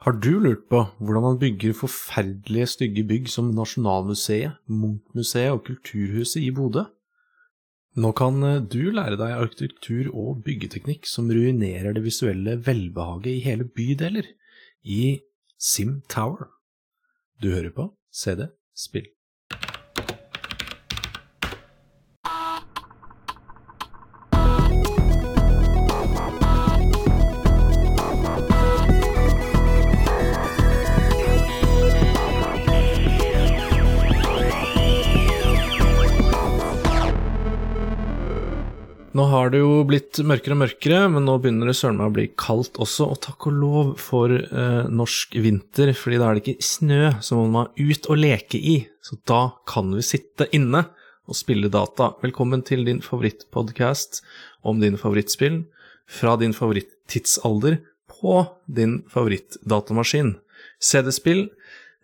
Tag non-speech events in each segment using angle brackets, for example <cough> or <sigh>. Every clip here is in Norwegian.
Har du lurt på hvordan man bygger forferdelige stygge bygg som Nasjonalmuseet, Munch-museet og Kulturhuset i Bodø? Nå kan eh, du lære deg arkitektur og byggeteknikk som ruinerer det visuelle velbehaget i hele bydeler, i Sim Tower. Du hører på CD Spill. Blitt mørkere og mørkere, men nå begynner det søren meg å bli kaldt også, og takk og lov for eh, norsk vinter, fordi da er det ikke snø, så må man ut og leke i, så da kan vi sitte inne og spille data. Velkommen til din favorittpodkast om dine favorittspill, fra din favorittidsalder på din favorittdatamaskin. CD-spill.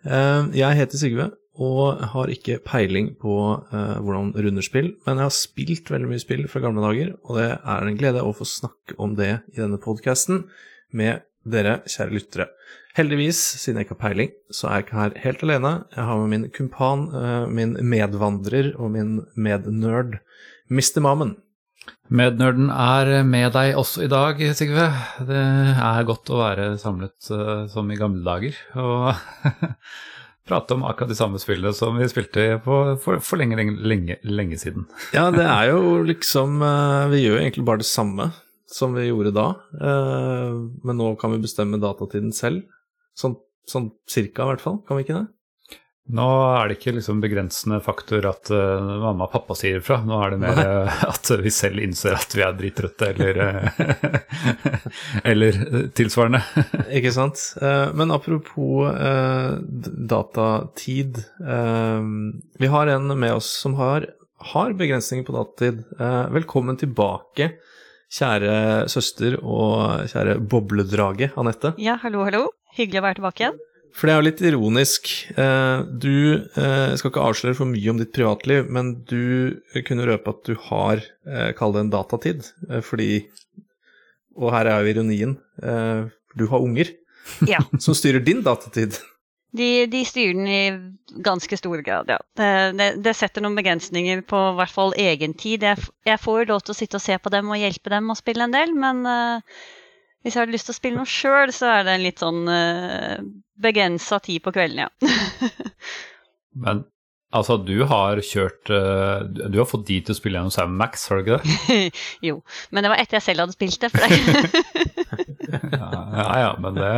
Eh, jeg heter Sigve, og har ikke peiling på uh, hvordan runder spill, men jeg har spilt veldig mye spill fra gamle dager, og det er en glede å få snakke om det i denne podkasten med dere, kjære lyttere. Heldigvis, siden jeg ikke har peiling, så er jeg ikke her helt alene. Jeg har med min kumpan, uh, min medvandrer og min mednerd, Mr. Mammen. Mednerden er med deg også i dag, Sigve. Det er godt å være samlet uh, som i gamle dager. Og <laughs> prate om akkurat de samme spillene som vi spilte på, for, for lenge, lenge, lenge, siden. <laughs> ja, det er jo liksom eh, Vi gjør egentlig bare det samme som vi gjorde da, eh, men nå kan vi bestemme datatiden selv. Sånn, sånn cirka, i hvert fall. Kan vi ikke det? Nå er det ikke liksom begrensende faktor at uh, mamma og pappa sier ifra. Nå er det mer uh, <laughs> at vi selv innser at vi er drittrøtte, eller, uh, <laughs> eller tilsvarende. <laughs> ikke sant. men apropos datatid. vi har en med oss som har, har begrensninger på datatid. velkommen tilbake. Kjære søster og kjære bobledrage, Anette. Ja, hallo, hallo. Hyggelig å være tilbake igjen. For det er jo litt ironisk. Eh, du jeg skal ikke avsløre for mye om ditt privatliv, men du kunne røpe at du har, eh, kall det en datatid, fordi Og her er jo ironien. Du har unger <laughs> ja. som styrer din datatid. De, de, styrer den i ganske stor grad, ja. Det, det, setter noen begrensninger på i hvert fall egen tid. Jeg, jeg får lov til å sitte og se på dem og hjelpe dem å spille en del, men uh, hvis jeg hadde lyst til å spille noe sjøl, så er det en litt sånn uh, begrensa tid på kvelden, ja. <laughs> Men altså, du har kjørt uh, Du har fått de til å spille gjennom Sam Max, har du ikke det? <laughs> jo, men det var etter jeg selv hadde spilt det. For deg. <laughs> ja, ja, ja, men det,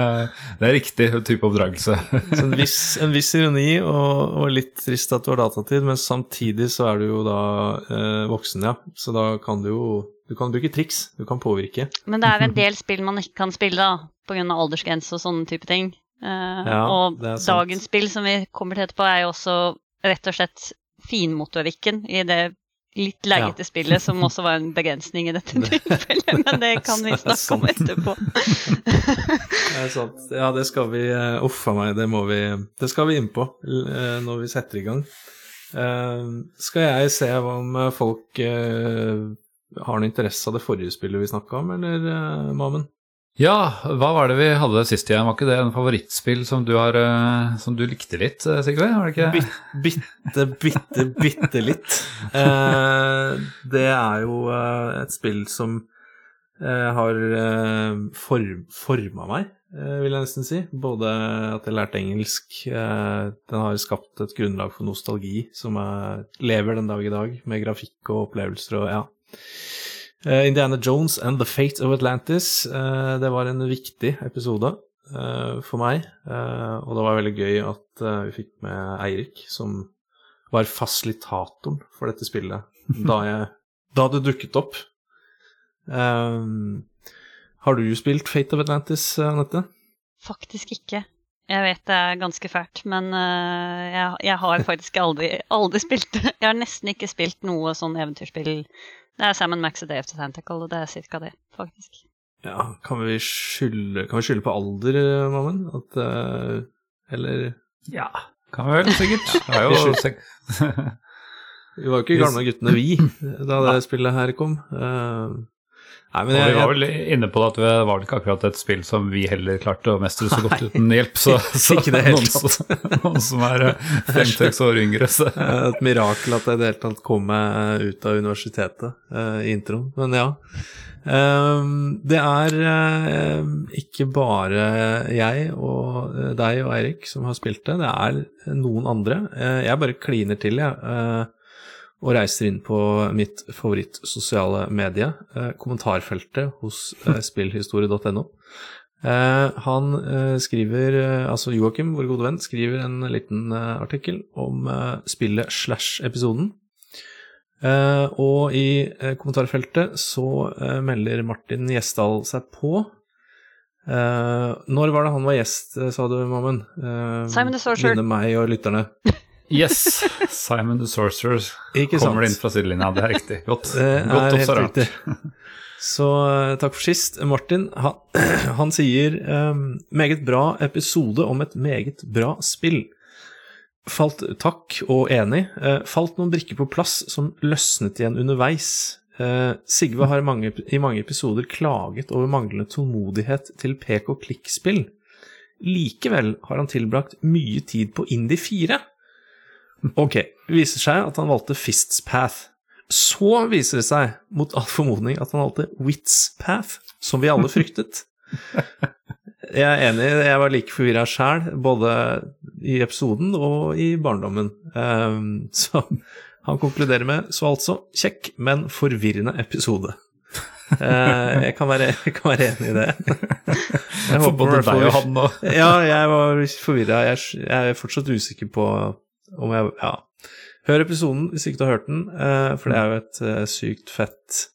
det, er riktig type oppdragelse. en, viss, en, viss, ironi og, og, litt trist at du har datatid, men samtidig så er du jo da uh, voksen, ja. Så da kan du jo du kan bruke triks, du kan påvirke. Men det er en del spill man ikke kan spille da, pga. aldersgrense og sånne type ting. Uh, ja, og dagens spill som vi kommer til etterpå, er jo også rett og slett finmotorikken i det litt leggete ja. spillet, som også var en begrensning i dette <laughs> tilfellet. Men det kan vi snakke om etterpå. <laughs> det er sant. Ja, det skal vi eh, Uff a meg, det må vi Det skal vi inn på eh, når vi setter i gang. Skal jeg se om folk har du interesse av det forrige spillet vi snakka om, eller, uh, Mamen? Ja, hva var det vi hadde sist igjen? Var ikke det en favorittspill som du, har, uh, som du likte litt, uh, Sigve? Var det ikke? bitte, bitte, bitte litt. Eh, det er jo et spill som har form, forma meg, vil jeg nesten si. Både at jeg lærte engelsk, den har skapt et grunnlag for nostalgi som jeg lever den dag i dag, med grafikk og opplevelser og ja. Uh, Indiana Jones and The Fate of Atlantis. Uh, det var en viktig episode uh, for meg, og det var veldig gøy at vi fikk med Eirik, som var fasilitatoren for dette spillet <laughs> da, jeg, da det dukket opp. har du spilt Fate of Atlantis, Anette? Faktisk ikke. Jeg vet det er ganske fælt, men jeg, jeg, har faktisk aldri, aldri spilt. Jeg har nesten ikke spilt noe sånn eventyrspill det er Sam Max og Day of the Tentacle, og det er cirka det, faktisk. Ja, kan vi skylde, kan vi skylde på alder, Mammen? At uh, Eller Ja, kan vi vel sikkert. Ja, jo, <laughs> vi var jo ikke gamle guttene, vi, da det spillet her kom. Uh, Nei, men jeg, vi var vel inne på at det var ikke akkurat et spill som vi heller klarte å mestre så godt uten hjelp. Så, <laughs> så ikke det noen, som, noen som er eh, fem-seks år yngre, så <laughs> et mirakel at jeg i det hele tatt kom meg ut av universitetet eh, i introen. Men ja. Ehm, det er eh, ikke bare jeg og eh, deg og Eirik som har spilt det, det er noen andre. Eh, jeg bare kliner til, jeg. eh, og reiser inn på mitt favorittsosiale medie, eh, kommentarfeltet hos eh, spillhistorie.no. Eh, han skriver, altså Joakim, vår gode venn, skriver en liten artikkel om spillet Slash-episoden. Eh, og i kommentarfeltet så melder Martin Gjesdal seg på. Eh, når var det han var gjest, sa du, Mammen? Simon the Sorcerer. Minne meg og lytterne. <laughs> Yes! <laughs> Simon the Sorcerer kommer inn fra sidelinja, det er riktig. Godt, godt observert. Så eh, takk for sist. Martin, han, <clears throat> han sier um, meget bra episode om et meget bra spill. Falt takk og enig. Uh, falt noen brikker på plass som løsnet igjen underveis. Uh, Sigve har mange, i mange episoder klaget over manglende tålmodighet til pek og klikk-spill. Likevel har han tilbrakt mye tid på Indie 4. Ok, viser seg at han valgte Fists Path. Så viser det seg, mot all formodning, at han valgte Wits Path, som vi alle <laughs> fryktet. Jeg er enig, jeg var like forvirra sjæl, både i episoden og i barndommen. Ehm, så han konkluderer med så altså kjekk, men forvirrende episode. Eh, jeg, kan være, jeg kan være enig i det. Jeg håper både deg og han nå. ja, jeg var forvirra. Jeg er fortsatt usikker på om jeg Ja. Hør episoden hvis ikke du har hørt den, eh, for det er jo et eh, sykt fett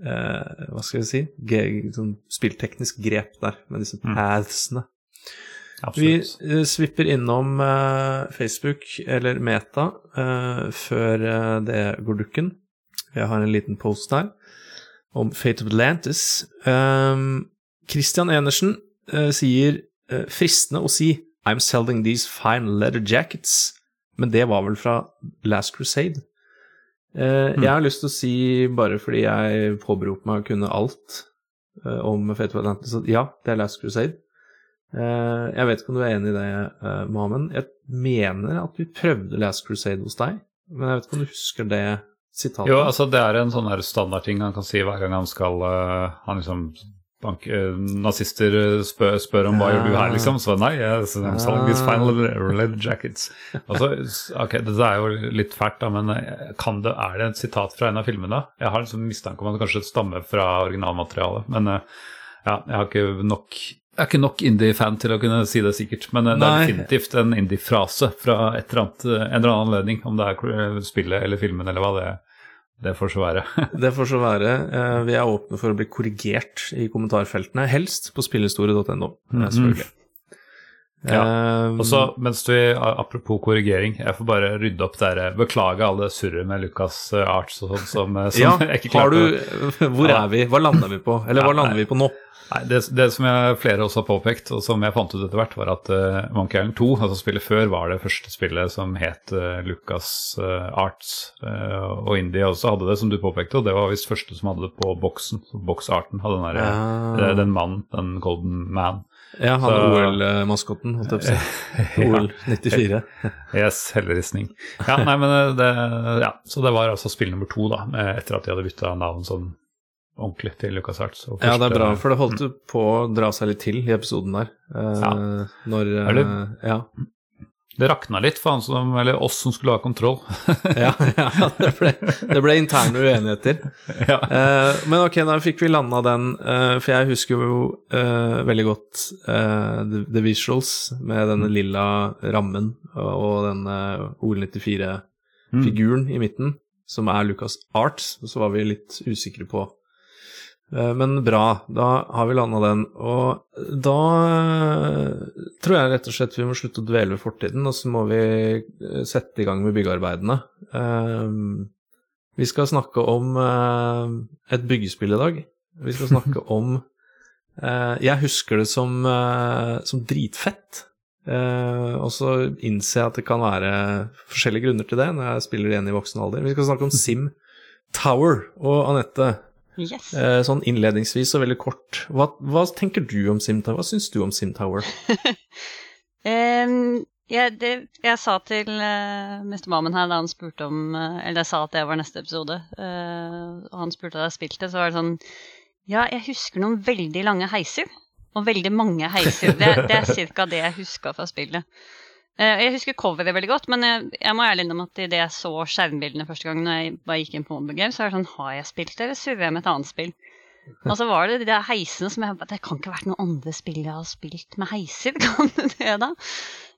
eh, Hva skal vi si? Sånn spillteknisk grep der, med disse Mm. pathsene. Vi Absolutt. eh, svipper innom Facebook eller Meta før det går dukken. Jeg har en liten post her om Fate of Atlantis. Um, Christian Enersen sier fristende å si I'm selling these fine leather jackets, men det var vel fra Last Crusade. Eh, Jeg har lyst til å si, bare fordi jeg påberoper meg å kunne alt eh, om Fate of Atlantis, at ja, det er Last Crusade. Eh, jeg vet ikke om du er enig i det, uh, Mohammed. Jeg mener at vi prøvde Last Crusade hos deg, men jeg vet ikke om du husker det sitatet? Jo, altså det er en sånn standardting han kan si hver gang han skal Han liksom bank, eh, Nazister eh, spør, spør om hva gjør du her, liksom. Så nei, jeg these final leather jackets. Altså, ok, Dette er jo litt fælt, da, men eh, kan det, er det et sitat fra en av filmene? Jeg har liksom mistanke om at det kanskje stammer fra originalmaterialet, men ja, jeg har ikke nok jeg er ikke nok indie-fan til å kunne si det sikkert, men det er definitivt en indie-frase fra et eller annet, en eller annen anledning, om det er spillet eller filmen eller hva det er. Det får så være. <laughs> Det får så være. Eh, Vi er åpne for å bli korrigert i kommentarfeltene, helst på spillhistorie.no, eh, selvfølgelig. Ja. Eh, Og så, mens du, Apropos korrigering, jeg får bare rydde opp der. Beklage alle surret med Lucas eh, Arts og sånn som, eh, som ja, <laughs> jeg ikke har klarte du <laughs> Hvor er vi? Hva lander vi på? Eller hva lander vi på nå? Nei, det, det som jeg, flere også har påpekt, og som jeg fant ut etter hvert, var at uh, Monkey Island 2, altså spillet før, var det første spillet som het uh, Lucas uh, Arts. Uh, og Indie også hadde det, som du påpekte, og det var visst første som hadde det på boksen. Boksarten hadde den der, ja. det- den mannen, den Golden Man. Ja, han OL-maskotten, holdt jeg på å si. <laughs> OL 94. <laughs> Yes, helleristning. Ja, nei, men det, ja, så det var altså spill nummer to, da, etter at de hadde bytta navn sånn ordentlig til Lucas Arts. Og Ja, det er bra, for det holdt jo på å dra seg litt til i episoden der. Eh, Ja. Når eh, det- Ja. Det rakna litt for han som, eller oss som skulle ha kontroll. <laughs> ja, ja det, ble, det ble interne uenigheter. <laughs> ja. Eh, men ok, da fikk vi landa den, eh, for jeg husker jo eh, veldig godt eh, the, the visuals med denne lilla rammen og, og denne OL94-figuren i midten, som er Lucas Arts. Så var vi litt usikre på. Eh, men bra, da har vi landa den. Og da eh, tror jeg rett og slett vi må slutte å dvele ved fortiden, og så må vi eh, sette i gang med byggearbeidene. Vi skal snakke om et byggespill i dag. Vi skal snakke <laughs> om Jeg husker det som, som dritfett. Og så innser jeg at det kan være forskjellige grunner til det når jeg spiller det igjen i voksen alder. Vi skal snakke om Sim Tower. Og Anette, Yes. Eh, sånn innledningsvis og veldig kort, hva, hva tenker du om Simtower? Hva syns du om Simtower? <laughs> um, jeg, det, jeg sa til uh, Mr. Mammen her da han spurte om uh, Eller jeg sa at det var neste episode, uh, og han spurte da jeg spilte, så var det sånn Ja, jeg husker noen veldig lange heiser. Og veldig mange heiser. Det, det er ca. det jeg huska fra spillet. Eh, jeg husker coveret veldig godt, men jeg, jeg må ærlig innrømme at idet jeg så skjermbildene første gang, når jeg bare gikk inn på Mobile Games, så er det sånn Har jeg spilt det, eller surrer jeg med et annet spill? Og så var det de der heisene som jeg Det kan ikke ha vært noen andre spill jeg har spilt med heiser, <laughs> kan det det, da?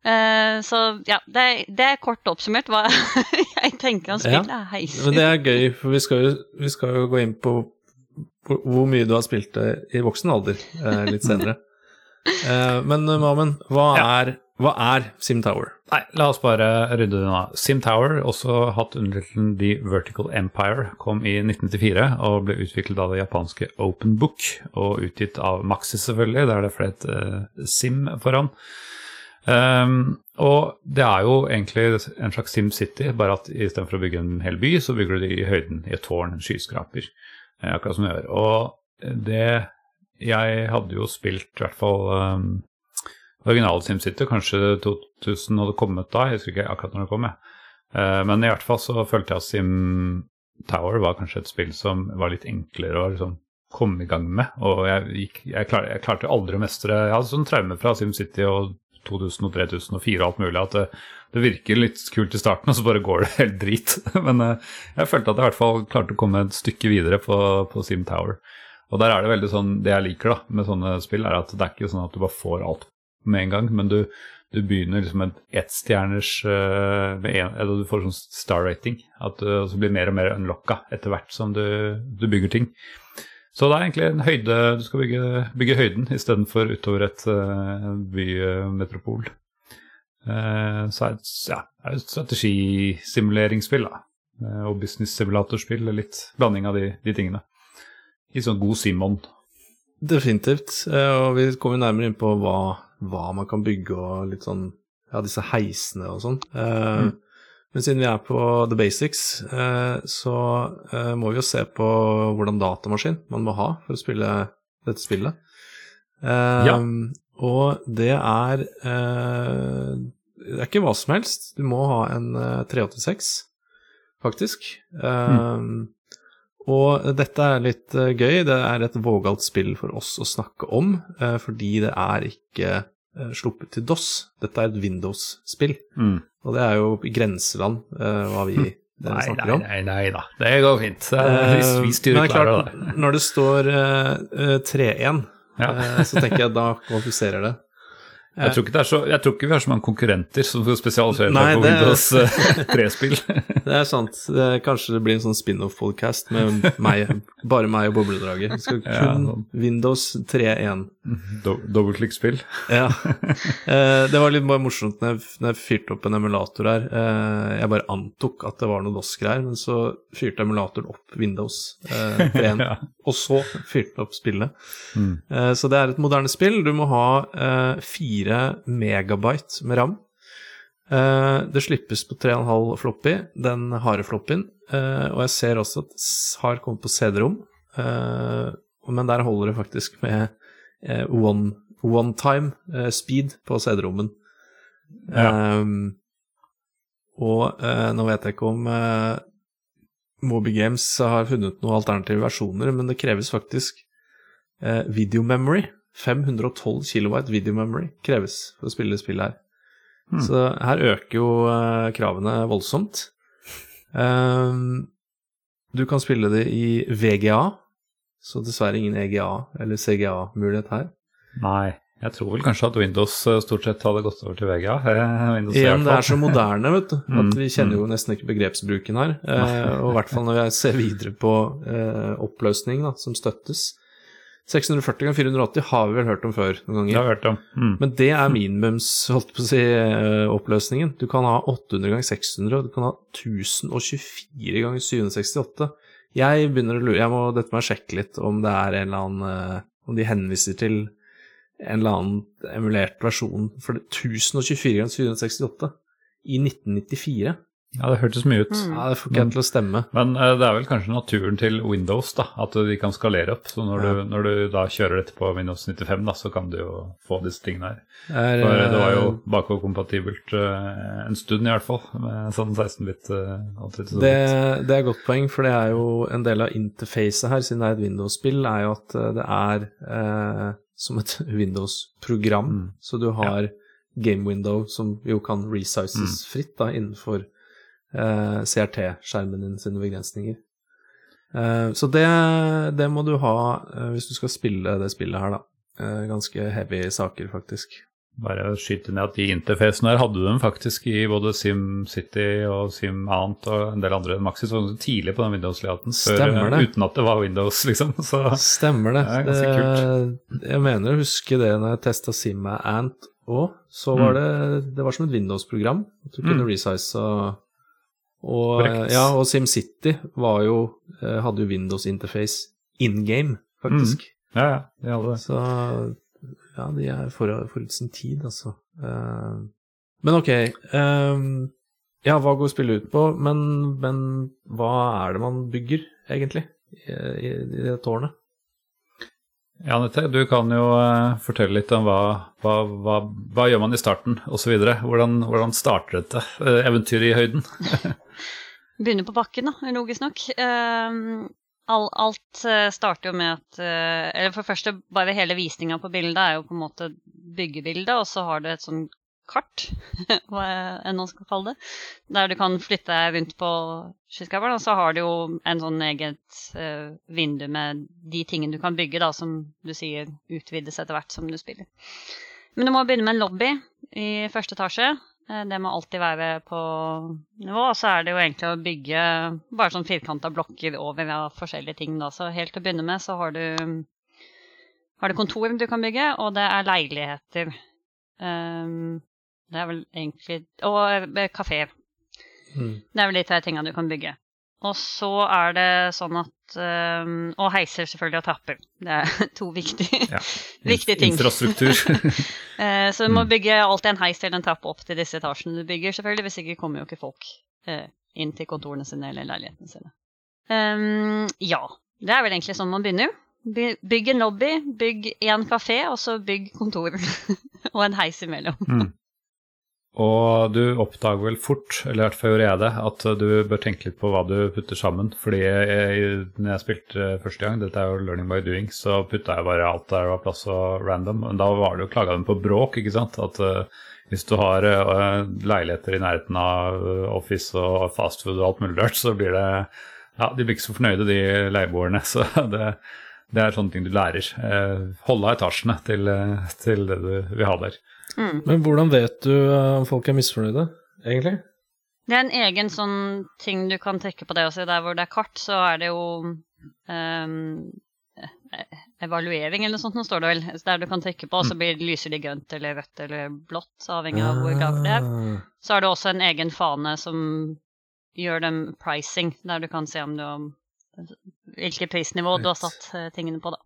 Uh, så ja, det er, det er kort oppsummert hva <laughs> jeg tenker om spill. Ja, er heiser. Men det er gøy, for vi skal jo, vi skal jo gå inn på hvor mye du har spilt det i voksen alder eh, litt senere. <laughs> Eh, men eh, Mamen, hva, Ja. er, hva er Simtower? Nei, la oss bare rydde det unna. Sim Tower, også hatt undertittelen The Vertical Empire, kom i 1994 og ble utviklet av det japanske Open Book og utgitt av Maxis, selvfølgelig, der det flet uh, Sim foran. Um, og det er jo egentlig en slags Sim City, bare at istedenfor å bygge en hel by, så bygger du det i høyden, i et tårn, en skyskraper, eh, akkurat som du gjør. Og det Jeg hadde jo spilt i hvert fall um, originale SimCity, kanskje 2000 hadde kommet da, jeg husker ikke akkurat når det kom, jeg. Eh, men i hvert fall så følte jeg at Sim Tower var kanskje et spill som var litt enklere å liksom komme i gang med. Og jeg, gikk, jeg, klar, jeg klarte aldri å mestre Jeg hadde sånn traume fra SimCity og 2000 og 3004 og alt mulig at det, det virker litt kult i starten, og så bare går det helt drit. <laughs> Men eh, jeg følte at jeg i hvert fall klarte å komme et stykke videre på, på Sim Tower. Og der er det veldig sånn Det jeg liker da med sånne spill, er at det er ikke sånn at du bare får alt med en gang, men du, du begynner liksom med ettstjerners uh, Eller du får sånn star rating. At du også blir mer og mer unlocka etter hvert som du, du bygger ting. Så det er egentlig en høyde Du skal bygge, bygge høyden istedenfor utover et uh, bymetropol. Så er ja, er et strategisimuleringsspill, da. Og business-simulatorspill. Litt blanding av de, de tingene. I sånn god Simon. Definitivt. Eh, og vi kommer nærmere inn på hva, hva man kan bygge og litt sånn Ja, disse heisene og sånn. Eh, Mm. Men siden vi er på the basics, eh, så må vi jo se på hvordan datamaskin man må ha for å spille dette spillet. Ja. Og det er Det er ikke hva som helst. Du må ha en eh, 386, faktisk. Eh, Og dette er litt eh, gøy. Det er et vågalt spill for oss å snakke om, eh, fordi det er ikke eh, sluppet til DOS. Dette er et Windows-spill, Mm. og det er jo i grenseland hva vi eh, Nei, snakker nei, om. nei, nei da. Det går fint. Vi, styrer er klarer det. Når det står eh, eh, 3-1, Ja. så tenker jeg da kvalifiserer det. Jeg tror, så, jeg tror ikke vi har så mange konkurrenter som spesialiserer seg på Windows eh, <laughs> 3-spill. Det er sant. Det, kanskje det blir en sånn spin-off-podcast med meg, bare meg og Bobledraget. Vi skal Ja, kun sånn. Windows 3.1. Do- Dobbeltklikkspill. Ja. Eh, det var litt bare morsomt når jeg, når jeg fyrte opp en emulator her. Eh, jeg bare antok at det var noe DOS-greier, men så fyrte emulatoren opp Windows eh, 3.1, <laughs> Ja. og så fyrte den opp spillet. Mm. Eh, så det er et moderne spill. Du må ha eh, 4 megabyte med ram. Eh, det slippes på 3,5 floppy, den harde floppyen. Eh, og jeg ser også at har kommet på CD-rom, eh, men der holder det faktisk med one, one time speed på CD-rommen. Ja. Um, og uh, nå vet jeg ikke om uh, Moby Games har funnet noen alternative versjoner, men det kreves faktisk uh, video memory. 512 kW video memory kreves for å spille spillet her. Hmm. Så her øker jo eh, kravene voldsomt. Um, du kan spille det i VGA, så dessverre ingen EGA eller CGA-mulighet her. Nei, jeg tror vel kanskje at Windows eh, stort sett hadde gått over til VGA. eh, Windows Igjen, det er så moderne, vet du, <laughs> at Mm, vi kjenner jo nesten ikke begrepsbruken her. <laughs> Og i hvert fall når jeg ser videre på oppløsning da, som støttes. 640 ganger 480 har vi vel hørt om før noen Det ganger. har jeg hørt om. Mm. Men det er minimums holdt på å si, eh, oppløsningen. Du kan ha 800 ganger 600, og du kan ha 1024 ganger 768. Jeg begynner å lure, jeg må dette må jeg sjekke litt om det er en eller annen eh, Om de henviser til en eller annen emulert versjon. For 1024 ganger 768 i 1994 Ja, det hørtes mye ut. Mm. Ja, det får ikke jeg til å stemme. Men uh, det er vel kanskje naturen til Windows, da, at de kan skalere opp. Så når, Ja. du, når du da kjører dette på Windows 95, da, så kan du jo få disse tingene her. Er, For det var jo eh, bakoverkompatibelt uh, en stund, i hvert fall, med sånn 16-bit. Uh, det, det er godt poeng, for det er jo en del av interfacet her, siden det er et Windows-spill, er jo at eh, det er uh, som et <laughs> Windows-program. Mm. Så du har game window som jo kan resizes Mm. fritt da, innenfor eh, CRT-skjermen din sine begrensninger. Eh, så det, det må du ha eh, hvis du skal spille det spillet her, da. Eh, ganske heavy saker, faktisk. Bare skyte ned at de interfacene her hadde du dem faktisk i både SimCity og Sim Annet og en del andre Maxis tidlig på den det. uten at det var Windows, <laughs> liksom. Så Stemmer det. Det er ganske jeg mener å huske det når jeg testa SimAnt Ant òg. Så var Mm. det Det var som et Windows-program. Du kunne Mm. resize og og, ja, og SimCity var jo eh, hadde jo Windows-interface in game, faktisk. ja, ja, de hadde det. Så ja, de er for- forut sin tid, altså. Uh, men ok. Um, ja, hva går spillet ut på? Men, men hva er det man bygger, egentlig, i, i, i det tårnet? Ja, Anette, du kan jo eh, fortelle litt om hva, hva, hva, hva gjør man i starten osv. Hvordan, hvordan starter dette eh, eventyret i høyden? <laughs> Begynner på bakken, da, logisk nok. Ehm, all, alt eh, starter jo med at eh, Eller for det første, bare hele visninga på bildet er jo på en måte byggebildet, og så har du et sånn kart, <laughs> hva enn man skal kalle det, der du kan flytte deg rundt på skyskraperen, og så har du jo en sånn eget uh, vindu med de tingene du kan bygge, da, som du sier utvides etter hvert som du spiller. Men du må begynne med en lobby i første etasje. Eh, Det må alltid være på nivå. Og så er det jo egentlig å bygge bare sånn firkanta blokker over av forskjellige ting. Da. Så helt til å begynne med så har du, har du kontor du kan bygge, og det er leiligheter. Um, det er vel egentlig Og eh, kafeer. Mm. Det er vel de tre tinga du kan bygge. Og så er det sånn at ehm, Og heiser selvfølgelig og trapper. Det er <laughs> to viktige, Ja. <laughs> viktige ting. Infrastruktur. uh, <laughs> så du må Mm. bygge alltid en heis eller en trapp opp til disse etasjene du bygger, selvfølgelig. Hvis ikke kommer jo ikke folk uh, inn til kontorene sine eller leilighetene sine. Um, ja. Det er vel egentlig sånn man begynner. By- Bygg en lobby, bygg én kafé, og så bygg kontor. og en heis imellom. Mm. Og du oppdager vel fort, eller i hvert fall gjorde jeg det, at du bør tenke litt på hva du putter sammen. Fordi jeg, når jeg spilte første gang, dette er jo learning by doing, så putta jeg bare alt der det var plass og random. Men da var det jo klaga dem på bråk, ikke sant. At uh, hvis du har uh, leiligheter i nærheten av eh, office og fastfood og alt mulig rart, så blir det Ja, de blir ikke så fornøyde, de leieboerne. <laughs> Så det, det er sånne ting du lærer. Uh, holde av etasjene til, til det du vil ha der. Mm. Men hvordan vet du eh, om folk er misfornøyde, egentlig? Det er en egen sånn ting du kan trekke på det også. Der hvor det er kart, så er det jo ehm, eh, evaluering eller noe sånt, nå står det vel. Der du kan trykke på, og så blir, lyser de grønt eller rødt eller blått, avhengig av hvor gammel det er. Ah. Så er det også en egen fane som gjør dem pricing, der du kan se om du hvilket prisnivå du har satt eh, tingene på, da.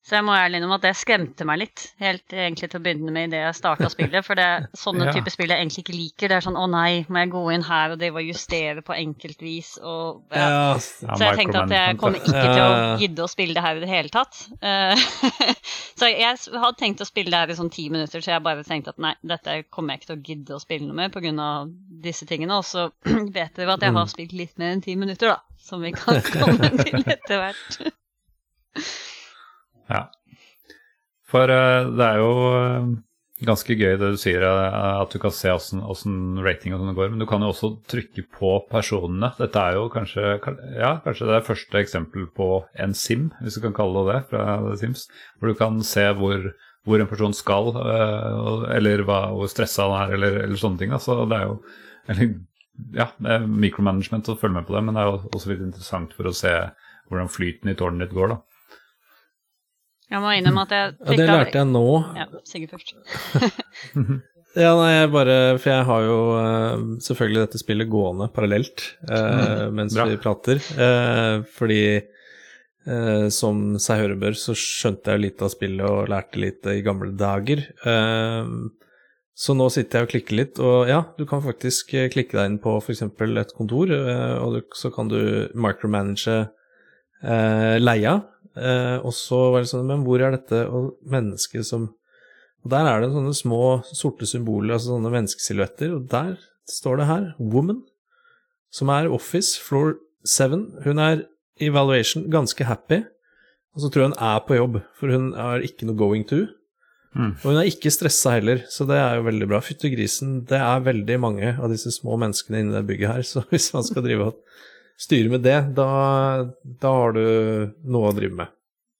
Så jeg må ærlig innrømme at det skremte meg litt, helt egentlig til å begynne med idet jeg starta spillet. For det er <laughs> sånne Ja. type spill jeg egentlig ikke liker. Det er sånn å nei, må jeg gå inn her og drive og justere på enkeltvis og ja. Ja, Så jeg tenkte at jeg kommer ikke til å gidde å spille det her i det hele tatt. Eh, <laughs> så jeg hadde tenkt å spille det her i sånn ti minutter, så jeg bare tenkte at nei, dette kommer jeg ikke til å gidde å spille noe med pga. disse tingene. Og så <clears throat> vet dere at jeg har Mm. spilt litt mer enn ti minutter, da. Som vi kan <laughs> komme til etter hvert. Ja. For uh, det er jo eh, ganske gøy det du sier, uh, at du kan se åssen rating og sånn går, men du kan jo også trykke på personene. Dette er jo kanskje, ja, kanskje det er første eksempel på en sim, hvis du kan kalle det det, fra Sims, hvor du kan se hvor, hvor en person skal, uh, eller hva, hvor stressa han er, eller, eller sånne ting. Da. Så det er jo eller, ja, det micromanagement å følge med på det, men det er jo også litt interessant for å se hvordan flyten i tårnet ditt går, da. Jeg må innrømme at jeg ja, det lærte jeg nå. Ja, Sigurd først. <laughs> Ja, nei, jeg bare For jeg har jo eh, selvfølgelig dette spillet gående parallelt eh, mens bra. vi prater. Eh, fordi eh, som seg høre bør, så skjønte jeg litt av spillet og lærte litt i gamle dager. Eh, Så nå sitter jeg og klikker litt, og ja, du kan faktisk eh, klikke deg inn på f.eks. et kontor, eh, og du, så kan du micromanage eh, leia. Eh, og så var det sånn, men hvor er dette og mennesket som Og der er det sånne små sorte symboler, altså sånne menneskesilhuetter, og der står det her 'Woman', som er Office Floor 7. Hun er i evaluation ganske happy, og så tror jeg hun er på jobb, for hun har ikke noe going to. Mm. Og hun er ikke stressa heller, så det er jo veldig bra. Fytte grisen, det er veldig mange av disse små menneskene inni det bygget her, <laughs> så hvis man skal drive og styre med det, da, da har du noe å drive med.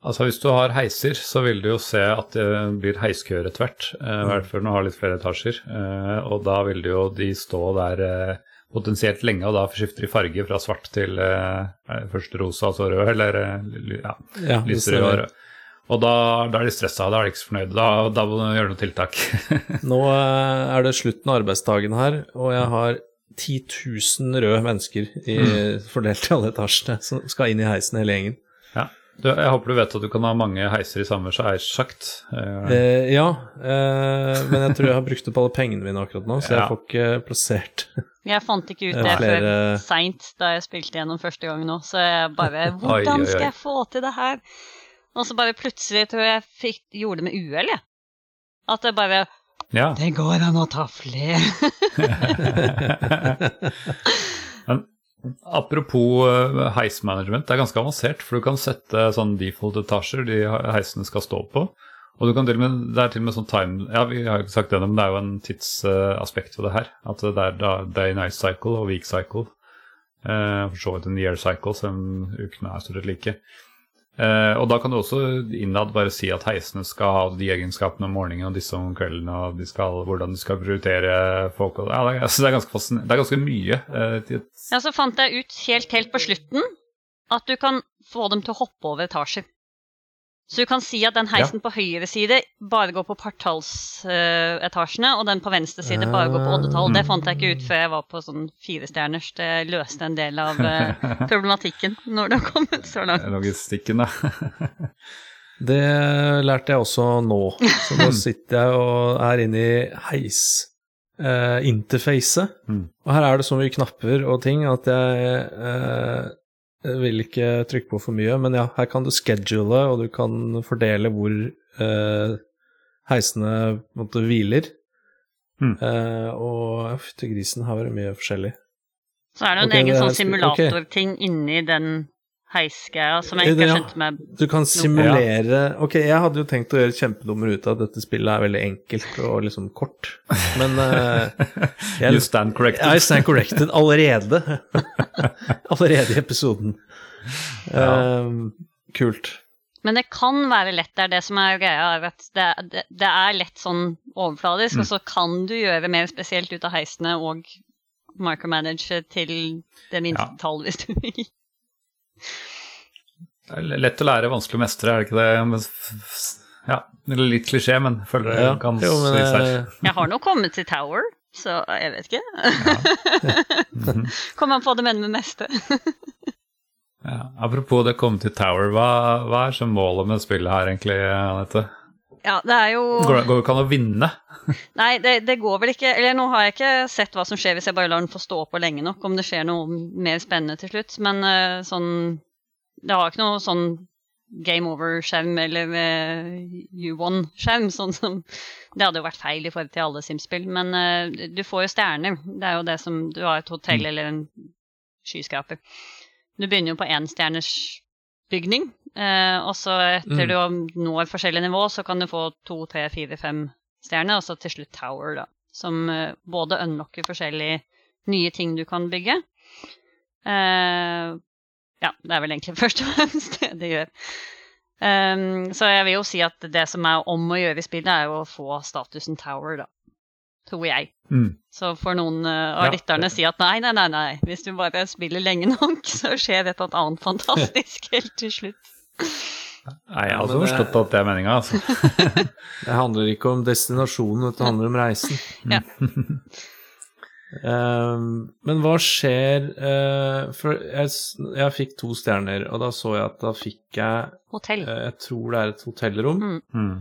Altså Hvis du har heiser, så vil du jo se at det blir heiskøer etter hvert. eh, I hvert fall når du har litt flere etasjer. eh, Og da vil jo de stå der eh, potensielt lenge, og da skifter de farge fra svart til først rosa så rød, eller ja, Ja, og rød. Og da, da er de stressa, da er de ikke så fornøyde. Da, da må du gjøre noen tiltak. <laughs> Nå er det slutten av arbeidsdagen her, og jeg har 10 000 røde mennesker i, fordelt i alle etasjene som skal inn i heisen hele gjengen. ja. du, jeg håper du vet at du kan ha mange heiser i samme er Eh, Eh, ja, eh, men jeg tror jeg har brukt opp alle pengene mine akkurat nå, så Ja. jeg får ikke plassert <laughs> Jeg fant ikke ut det før seint da jeg spilte gjennom første gang nå, så jeg bare <laughs> Hvordan skal jeg få til det her? Og så bare plutselig tror jeg jeg fikk, gjorde det med uhell, jeg. At jeg bare ja. Det går an å ta flere. <laughs> Men apropos eh, heismanagement, det er ganske avansert, for du kan sette sånn default-etasjer de heisene skal stå på. Og du kan til og med, det er til og med sånn time Ja, vi har jo ikke sagt det, men det er jo en tidsaspekt ved det her. At det er da day night cycle og week cycle. Eh, for så vidt en year cycle, selv om ukene er stort sett like. Eh, og da kan du også innad bare si at heisene skal ha de egenskapene om morgenen og disse om kvelden, og de skal, hvordan de skal prioritere folk. Ja, det, altså, det, er det er ganske mye. eh, Ja, så fant jeg ut helt, helt på slutten at du kan få dem til å hoppe over etasjer. Så du kan si at den heisen på høyre side bare går på partallsetasjene, og den på venstre side bare går på oddetall. Det fant jeg ikke ut før jeg var på sånn firestjerners. Det løste en del av uh, <laughs> problematikken når det har kommet så langt. logistikken, da. <laughs> Det lærte jeg også nå. Så nå sitter jeg og er inne i heis Uh, interfacet. Mm. Og her er det så mye knapper og ting at jeg eh, jeg vil ikke trykke på for mye. Men ja, her kan du schedule, og du kan fordele hvor eh, heisene måtte, hviler. Mm. Eh, og fytti grisen, her var det mye forskjellig. Så er det jo okay, en egen sånn simulatorting simulatorting inni den heisgreia som jeg ikke har skjønt med. Du kan simulere Ok, jeg hadde jo tenkt å gjøre et kjempenummer ut av at dette spillet er veldig enkelt og liksom kort, men uh, <laughs> jeg, You stand corrected. I stand corrected allerede. <laughs> allerede i episoden. Ehm, kult. Men det kan være lett, det er det som er greia. er at det, det, det er lett sånn overfladisk, Mm. og så kan du gjøre mer spesielt ut av heisene og micromanage til det minste Ja. tall, hvis du vil. Det er lett å lære, vanskelig å mestre, er det ikke det? Ja, litt klisjé, men føler det Ja, kan jo, men, Jeg har nå kommet til Tower, så jeg vet ikke. <laughs> Mhm. Kommer an på hva du mener med meste. Ja, apropos det å komme til Tower, hva, hva er så målet med spillet her egentlig, Anette? Ja, det er jo Går det ikke an å vinne? <laughs> Nei, det, det går vel ikke Eller nå har jeg ikke sett hva som skjer hvis jeg bare lar den få stå på lenge nok, om det skjer noe mer spennende til slutt. Men uh, sånn Det har ikke noe sånn game over-skjerm eller uh, U1-skjerm, <laughs> sånn som Det hadde jo vært feil i forhold til alle Sims-spill, men uh, du får jo stjerner. Det er jo det som Du har et hotell eller en skyskraper. Du begynner jo på énstjerners bygning, eh, og så etter Mm. du når forskjellige nivå, så kan du få to, tre, fire, fem stjerner, og så til slutt Tower, da. Som eh, både unlocker forskjellige nye ting du kan bygge. Eh, ja, det er vel egentlig <laughs> først og fremst det det gjør. Um, så jeg vil jo si at det som er om å gjøre i spillet, er jo å få statusen Tower, da. Tror jeg. Mm. Så får noen eh, av Ja, lytterne si at nei, nei, nei, nei, hvis du bare spiller lenge nok, <laughs> så skjer et eller annet fantastisk <laughs> helt til slutt. Nei, jeg har også forstått at det er meninga, altså. <laughs> Det handler ikke om destinasjonen, det handler om reisen. Ja. Um, <laughs> men hva skjer uh, For jeg, jeg fikk to stjerner, og da så jeg at da fikk jeg Hotell. Uh, Jeg tror det er et hotellrom. Mm. Mm.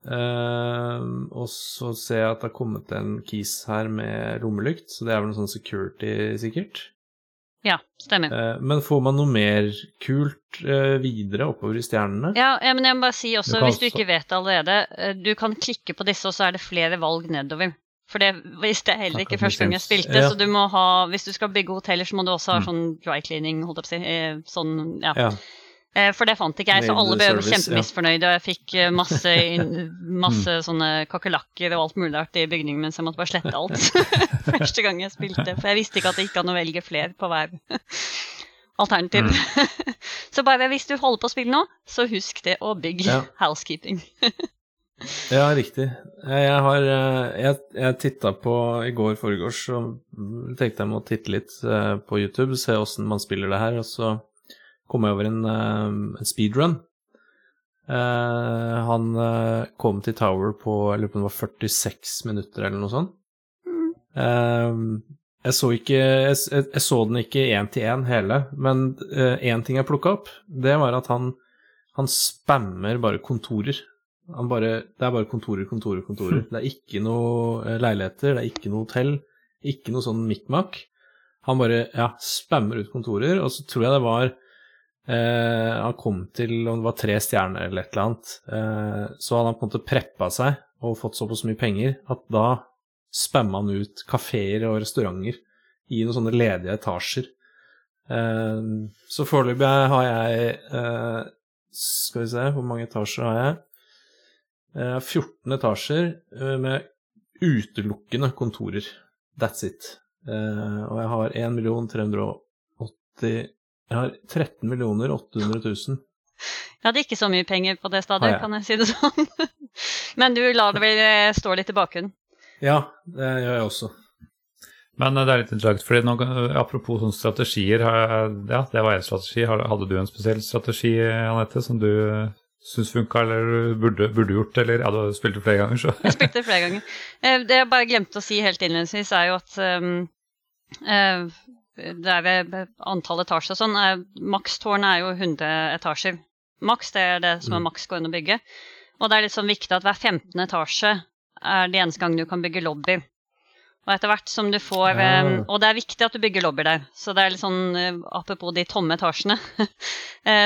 Eh, og så ser jeg at det har kommet en kis her med lommelykt, så det er vel noe sånn security, sikkert. Ja, stemmer. Eh, men får man noe mer kult eh, videre oppover i stjernene? Ja, men jeg må bare si også, Du hvis du ikke vet det allerede, eh, du kan klikke på disse, og så er det flere valg nedover. For det visste jeg heller ikke første gang jeg spilte, Ja. så du må ha, hvis du skal bygge hoteller, så må du også ha Mm. sånn dry cleaning, holdt jeg på å si. Sånn, ja. Ja. Eh, For det fant ikke jeg, så alle ble service, kjempemisfornøyde, og jeg fikk eh, masse, <laughs> masse Mm. sånne kakerlakker og alt mulig rart i bygningen, mens jeg måtte bare slette alt. <laughs> <laughs> Første gang jeg spilte, for jeg visste ikke at det gikk an å velge flere på hver alternativ. Mm. så bare hvis du holder på å spille nå, så husk det å bygge Ja. housekeeping. Ja, riktig. Jeg, har eh, Jeg, jeg titta på i går foregårs, så tenkte jeg må titte litt på YouTube, se åssen man spiller det her, og så kom jeg over en, eh, en speedrun. Eh, han eh, kom til Tower på jeg lurer på om det var 46 minutter eller noe sånt. Mm. Jeg så ikke Jeg, jeg, så den ikke én til én hele, men én ting jeg plukka opp, det var at han han spammer bare kontorer. Han bare, det er bare kontorer, kontorer, kontorer. <laughs> Det er ikke noe leiligheter, det er ikke noe hotell, ikke noe sånn mikmak. Han bare ja, spammer ut kontorer, og så tror jeg det var eh, Han kom til om det var tre stjerner eller et eller annet. Eh, så hadde han på en måte preppa seg og fått såpass mye penger at da spamma han ut kafeer og restauranter i noen sånne ledige etasjer. Eh, så foreløpig har jeg eh, Skal vi se, hvor mange etasjer har jeg? Eh, 14 etasjer eh, med utelukkende kontorer. That's it. Eh, og jeg har 1 380 Jeg har 13 millioner 800 000. Jeg hadde ikke så mye penger på det stadiet, kan jeg si det sånn. <laughs> Men du lar det vel eh, stå litt i bakgrunnen. Ja, det gjør jeg også. Men eh, det er litt interessant, fordi nå, eh, apropos sånne strategier, ja, det var en strategi. Hadde du en spesiell strategi, Anette, som du syns funka, eller burde, burde gjort, eller ja, du har spilt det flere ganger, så Jeg spilte det flere ganger. <laughs> Eh, Det jeg bare glemte å si helt innledningsvis, er jo at um, eh, det er ved antall etasjer og sånn. eh, Makstårnet er jo 100 etasjer. Maks det er det som er Mm. maks inn å bygge. Og det er litt sånn viktig at hver 15. etasje er det eneste gang du kan bygge lobby. Og etter hvert som du får eh, Og det er viktig at du bygger lobby der. Så det er litt sånn eh, apropos de tomme etasjene. <laughs>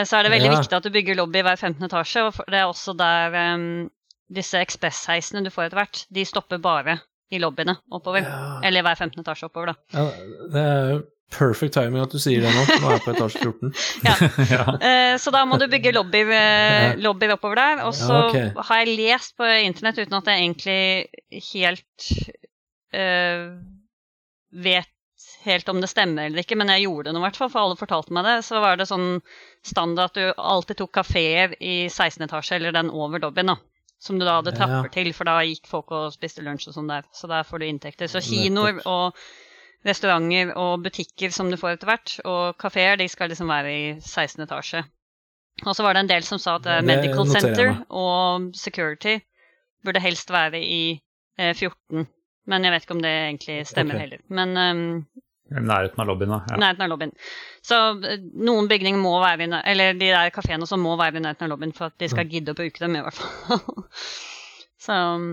så er det veldig Ja. viktig at du bygger lobby hver 15. etasje. Og det er også der disse ekspressheisene du får etter hvert, de stopper bare i lobbyene oppover. Ja. Eller hver 15. etasje oppover, da. Ja, det er perfect timing at du sier det nå. Nå er jeg på etasje 14. ja. <laughs> uh, så da må du bygge lobbyer, uh, lobby oppover der. Og så Ja, ok. har jeg lest på internett uten at jeg egentlig helt uh, vet helt om det stemmer eller ikke, men jeg gjorde det nå i hvert fall, for alle fortalte meg det. Så var det sånn standard at du alltid tok kafeer i 16 etasje, eller den over lobbyen, da. Som du da hadde trapper til, for da gikk folk og spiste lunsj og sånn der. Så der får du inntekter. Så kinoer og restauranter og butikker som du får etter hvert, og kafeer, de skal liksom være i 16 etasje. Og så var det en del som sa at eh, Medical Center og Security burde helst være i eh, 14. Men jeg vet ikke om det egentlig stemmer okay. heller. Men um, nærheten av lobbyen, da. Ja. nærheten av lobbyen. Så eh, noen bygninger må være i Eller de der kafeene som må være i nærheten av lobbyen for at de skal gidde å bruke dem, i hvert fall. <laughs> Så um,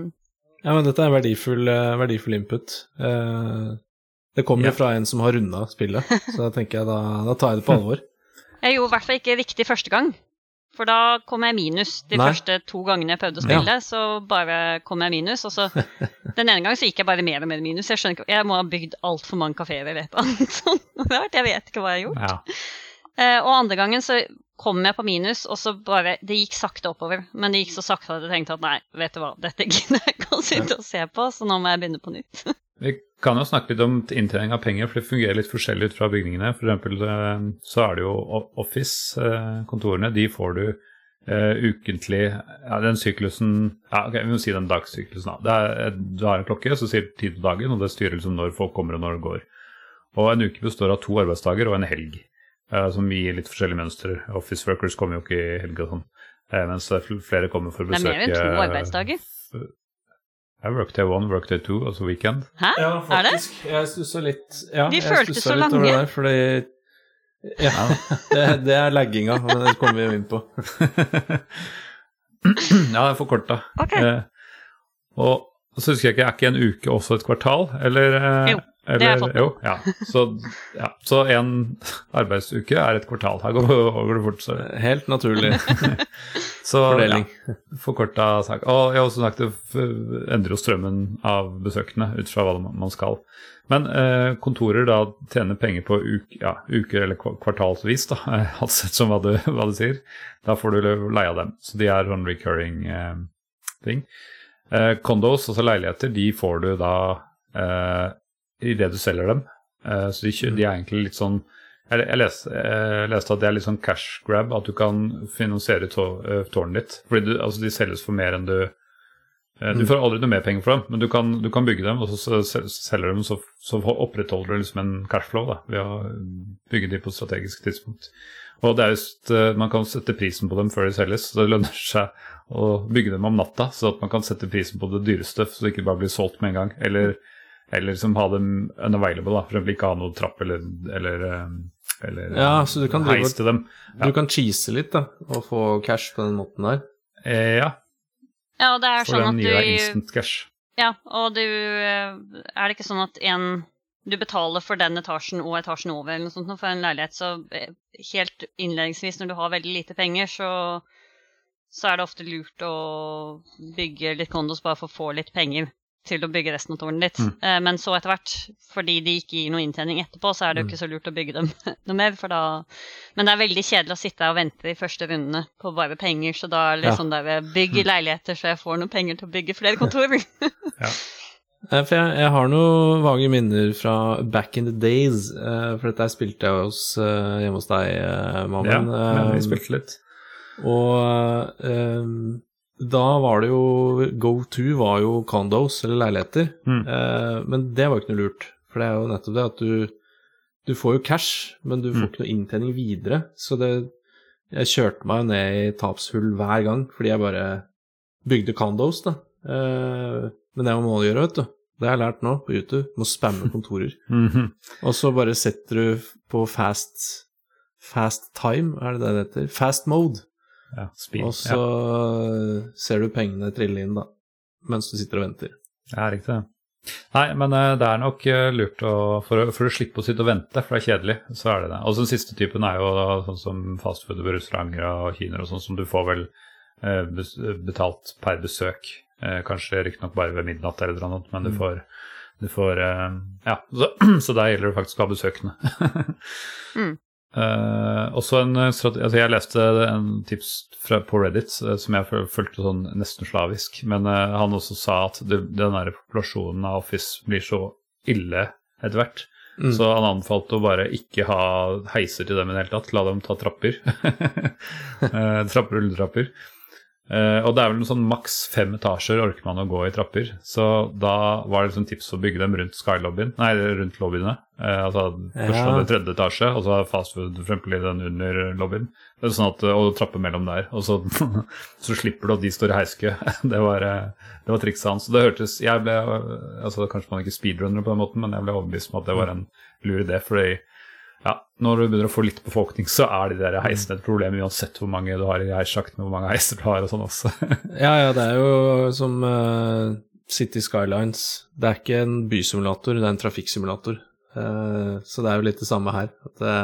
Ja, men dette er verdifull, eh, verdifull input. Eh, det kommer Ja. jo fra en som har runda spillet, så da tenker jeg da, da tar jeg det på alvor. <laughs> jeg gjorde i hvert fall ikke riktig første gang. For da kom jeg minus de Nei. første to gangene jeg prøvde å spille. Så bare kom jeg minus. Og så <laughs> den ene gangen så gikk jeg bare mer og mer minus. Jeg skjønner ikke, jeg må ha bygd altfor mange kafeer eller et eller annet. Jeg vet ikke hva jeg har gjort. Ja. Eh, og andre gangen så kom jeg på minus, og så bare Det gikk sakte oppover. Men det gikk så sakte at jeg tenkte at nei, vet du hva, dette gidder jeg ikke å sitte og se på, så nå må jeg begynne på nytt. <laughs> Vi kan jo snakke litt om inntjening av penger, for det fungerer litt forskjellig ut fra bygningene. For eksempel eh, så er det jo Office-kontorene, de får du eh, ukentlig Ja, den syklusen Ja, ok, vi må si den dagssyklusen, da. Det er, du har en klokke som sier tid på dagen, og det styrer liksom når folk kommer og når det går. Og en uke består av to arbeidsdager og en helg, eh, som gir litt forskjellige mønster. Office workers kommer jo ikke i helg og sånn, eh, mens flere kommer for å Det er besøke mer enn to arbeidsdager. Ja, workday one, workday two, altså weekend. Hæ? Ja, Er det? faktisk. Jeg stussa litt ja, De jeg føltes så litt over. Det der, fordi Ja, det, <laughs> det er lagginga, men det kommer vi inn på. <laughs> Ja, er forkorta. Ok. Eh, og så husker jeg ikke, er ikke en uke også et kvartal? Eller, eh, Jo, det har jeg fått. Jo, ja. Så, ja. så en arbeidsuke er et kvartal. Her går, går det fort. Så, Helt naturlig <laughs> så fordeling. ja, forkorta sak. Og jeg har også sagt det endrer jo strømmen av besøkende ut fra hva man skal. Men eh, kontorer da tjener penger på uke, ja, uker eller kvartalsvis, da, <laughs> alt sett som hva du, hva du sier. Da får du leie av dem. Så de er sånn recurring eh, ting. Eh, condos, altså leiligheter, de får du da eh, idet du selger dem. Eh, så de, de er egentlig litt sånn Jeg, jeg leste, jeg leste at det er litt sånn cash grab, at du kan finansiere tå- eh, tårnet ditt. Fordi du, altså, de selges for mer enn du eh, Du får aldri noe mer penger for dem, men du kan, du kan bygge dem, og så se- se- selger du dem, så, så opprettholder du liksom en cashflow da, ved å bygge dem på et strategisk tidspunkt. Og det er just, Man kan sette prisen på dem før de selges, så det lønner seg å bygge dem om natta, så at man kan sette prisen på det dyreste, så det ikke bare blir solgt med en gang. Eller, eller som ha dem unavailable, da, for eksempel ikke ha noe trapp eller, eller, eh, eller Ja, så du kan heis til dem. Ja. Du kan cheese litt, da, og få cash på den måten der. Eh, ja, Ja, og det er for sånn den at gir deg du instant cash. Ja, og du eh, Er det ikke sånn at en du betaler for den etasjen og etasjen over eller noe sånt for en leilighet, så eh, helt innledningsvis når du har veldig lite penger, så, så er det ofte lurt å bygge litt kondos bare for å få litt penger til å bygge resten av tårnet ditt. Mm. Eh, Men så etter hvert, fordi de ikke gir noe inntjening etterpå, så er det jo Mm. ikke så lurt å bygge dem <laughs> noe mer, for da Men det er veldig kjedelig å sitte og vente de første rundene på bare penger, så da er det litt Ja. der Bygg leiligheter så jeg får noen penger til å bygge flere kontorer. <laughs> ja. <laughs> For jeg, jeg har noen vage minner fra back in the days, eh, for dette spilte jeg hos, eh, hjemme hos deg, eh, Ja, men vi Eh, spilte litt. Og eh, da var det jo Go to var jo condos, eller leiligheter. Mm. Eh, men det var jo ikke noe lurt, for det er jo nettopp det at du Du får jo cash, men du får Mm. ikke noe inntjening videre. Så det Jeg kjørte meg jo ned i tapshull hver gang fordi jeg bare bygde condos, da. Eh, men det må man gjøre, vet du. Det har jeg lært nå på YouTube. Må spamme kontorer. <laughs> Mhm. Og så bare setter du på fast Fast time, er det det det heter? Fast mode. Ja, speed. Og så ser du pengene trille inn, da. Mens du sitter og venter. Ja, riktig. det. Nei, men eh, det er nok eh, lurt å for, å for å slippe å sitte og vente, for det er kjedelig, så er det det. Og så den siste typen er jo da, sånn som fastfood og kinoer og sånn, som du får vel eh, betalt per besøk. Eh, kanskje riktignok bare ved midnatt eller noe men du Mm. får, du får eh, Ja, så, <clears throat> så der gjelder det faktisk å ha besøkende. <laughs> Mm. Eh, også en eh, altså Jeg leste en tips fra, på Reddit eh, som jeg fulgte sånn nesten slavisk, men uh, han også sa at det, den der populasjonen av Office blir så ille etter hvert. Mm. Så han anbefalte å bare ikke ha heiser til dem i det hele tatt. La dem ta trapper. uh, <laughs> trapper og rulletrapper. Eh, og det er vel sånn maks fem etasjer orker man å gå i trapper. Så da var det liksom tips å bygge dem rundt Skylobbyen, nei, rundt lobbyene. Uh, altså første Ja. og tredje etasje, og så fastfood for eksempel i den under lobbyen. Det er sånn at, og trapper mellom der. Og så, <laughs> så slipper du at de står i heiskø. <laughs> Det var, eh, det var trikset hans. Så det hørtes Jeg ble altså Kanskje man ikke speedrunner på den måten, men jeg ble overbevist om at det var en lur idé. fordi ja, når du begynner å få litt befolkning, så er de der heisene et problem uansett hvor mange du har i heissjakten, hvor mange heiser du har og sånn også. <laughs> Ja, ja, det er jo som uh, City Skylines. Det er ikke en bysimulator, det er en trafikksimulator. Uh, så det er jo litt det samme her. At det,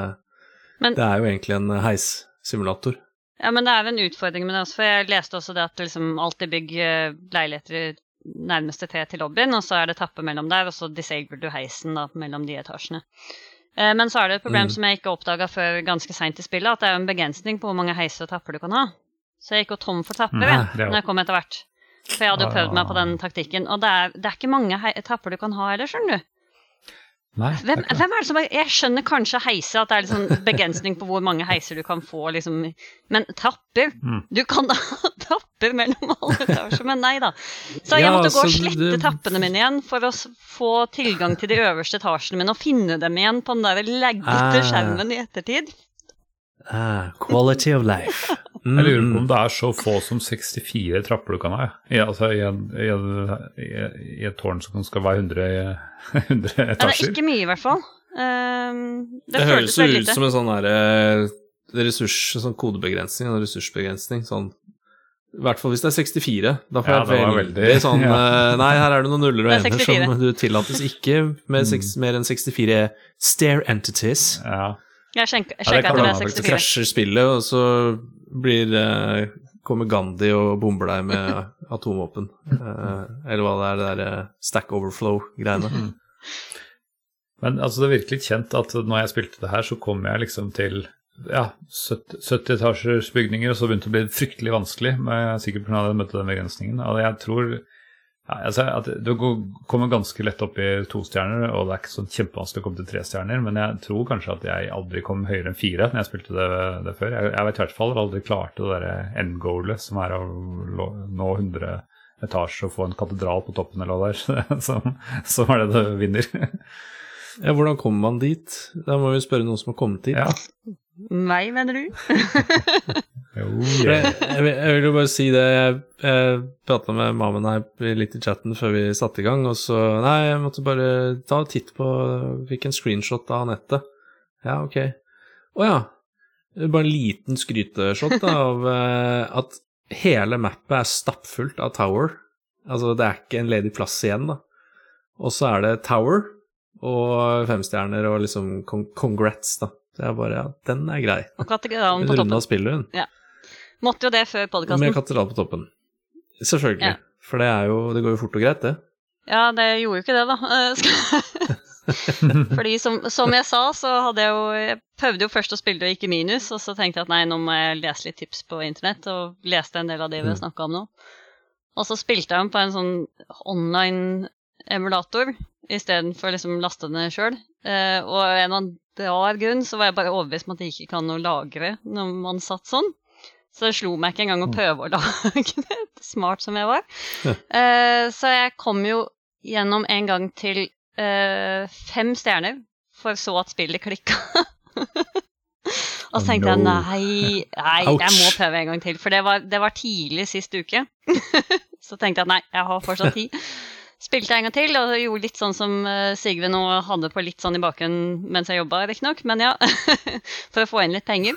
Men- det er jo egentlig en heissimulator. Ja, men det er jo en utfordring med det også, for jeg leste også det at liksom alltid bygg eh, leiligheter nærmeste tre til lobbyen, og så er det tappe mellom der, og så disabler du heisen da mellom de etasjene. Eh, Men så er det et problem Mm. som jeg ikke oppdaga før ganske seint i spillet, at det er jo en begrensning på hvor mange heiser og trapper du kan ha. Så jeg gikk jo tom for trapper jeg, når jeg kom etter hvert. For jeg hadde jo prøvd meg på den taktikken, og det er, det er ikke mange trapper du kan ha heller, skjønner du. Nei, hvem, er Hvem, er som Jeg skjønner kanskje heise, at det er sånn begrensning på hvor mange heiser du kan få, liksom. Men trapper Mm. Du kan da ha trapper mellom alle etasjer, men nei da. Så jeg Ja, måtte gå og slette det- trappene mine igjen for å få tilgang til de øverste etasjene mine og finne dem igjen på den der laggete Ah. skjermen i ettertid. Ah, quality of life. Mm, Jeg lurer på om det er så få som 64 trapper du kan ha, ja. I, altså, i, en, i, en, i, et tårn som skal være 100, 100 Ja, det er ikke mye, i hvert fall. Um, det, Det, høres jo ut som en sånn der, ressurs, sånn kodebegrensning, en ressursbegrensning. Sånn I hvert fall hvis det er 64. Da får Ja, jeg det veldig, veldig- sånn <laughs> ja. eh, Nei, her er det noen nuller og er ener som du tillates ikke med Mm. seks, mer enn 64 stare entities. Ja. Jeg sjekka det sjekka kan etter det er faktisk. Så 64. krasjer spillet, og så blir eh, kommer Gandhi og bomber deg med <laughs> atomvåpen. Eh, eller hva det er, det der eh, stack overflow-greiene. Men altså, det er virkelig kjent at når jeg spilte det her, så kom jeg liksom til ja, 70 70 etasjers bygninger, og så begynte det å bli fryktelig vanskelig, men jeg er sikkert pga. at jeg møtte den begrensningen. Og jeg tror ja, altså, at du går- kommer ganske lett opp i to stjerner, og det er ikke så kjempevanskelig å komme til tre stjerner, men jeg tror kanskje at jeg aldri kom høyere enn fire når jeg spilte det, det før. Jeg, jeg vet i hvert fall aldri klarte det derre end-goalet, som er å nå 100 etasjer og få en katedral på toppen eller hva det er, <laughs> som, som er det du vinner. Ja, hvordan kommer man dit? Da må vi spørre noen som har kommet dit. Ja. Meg, mener du? <laughs> Jo, For Jeg, vil, jeg vil jo bare si det, jeg, jeg prata med mammen her litt i chatten før vi satte i gang, og så Nei, jeg måtte bare ta en titt på Fikk en screenshot av Anette. Ja, ok. Å ja. Bare en liten skryteshot da, av eh, at hele mappet er stappfullt av Tower. Altså, det er ikke en ledig plass igjen, da. Og så er det Tower og femstjerner og liksom congrats, da. Så jeg bare Ja, den er grei. Og katedralen på toppen. Runda spiller hun. Måtte jo det før Med podkasten. katedral på toppen. Selvfølgelig. Ja. For det er jo Det går jo fort og greit, det. Ja, det gjorde jo ikke det, da. Eh, <laughs> Fordi som, som jeg sa, så hadde jeg jo Jeg prøvde jo først å spille det og ikke minus, og så tenkte jeg at nei, nå må jeg lese litt tips på internett, og leste en del av det vi har Mm. snakka om nå. Og så spilte jeg den på en sånn online emulator istedenfor liksom laste den sjøl. Eh, og av en eller annen grunn så var jeg bare overbevist om at det ikke kan noe lagre når man satt sånn. Så det slo meg ikke engang å prøve å <laughs> lage det, smart som jeg var. Eh, så jeg kom jo gjennom en gang til eh, fem stjerner, for så at spillet klikka. <laughs> Og så tenkte jeg nei, nei, jeg må prøve en gang til. For det var, det var tidlig sist uke. <laughs> så tenkte jeg nei, jeg har fortsatt tid. Spilte jeg en gang til og gjorde litt sånn som eh, Sigve nå hadde på litt sånn i bakgrunnen mens jeg jobba, riktignok, men ja. <laughs> For å få inn litt penger.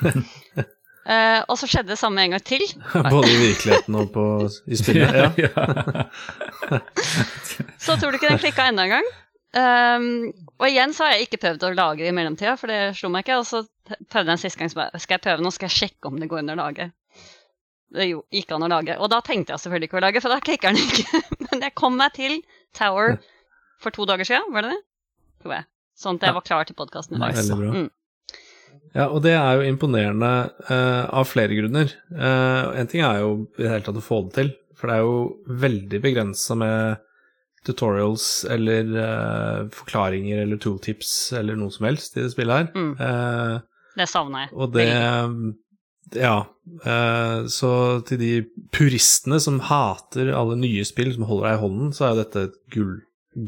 Uh, <laughs> og så skjedde det samme en gang til. <laughs> Både i virkeligheten og på, i spillet. Ja. Så tror du ikke den klikka enda en gang? Um, og igjen så har jeg ikke prøvd å lagre i mellomtida, for det slo meg ikke. Og så prøvde jeg en siste gang, så bare skal jeg prøve nå, skal jeg sjekke om det går under å lage. Det gikk an å lage. Og da tenkte jeg selvfølgelig ikke å lage, for da klikker den ikke. <laughs> Men jeg kom meg til Tower for to dager siden, var det det? Tror jeg. Sånn at jeg var klar til podkasten. Nice. Mm. Ja, og det er jo imponerende uh, av flere grunner. Uh, en ting er jo i det hele tatt å få det til, for det er jo veldig begrensa med tutorials eller uh, forklaringer eller tooltips eller noe som helst i det spillet her. Mm. Eh, Det savna jeg. og det Ja. eh, så til de puristene som hater alle nye spill som holder deg i hånden, så er jo dette et gull,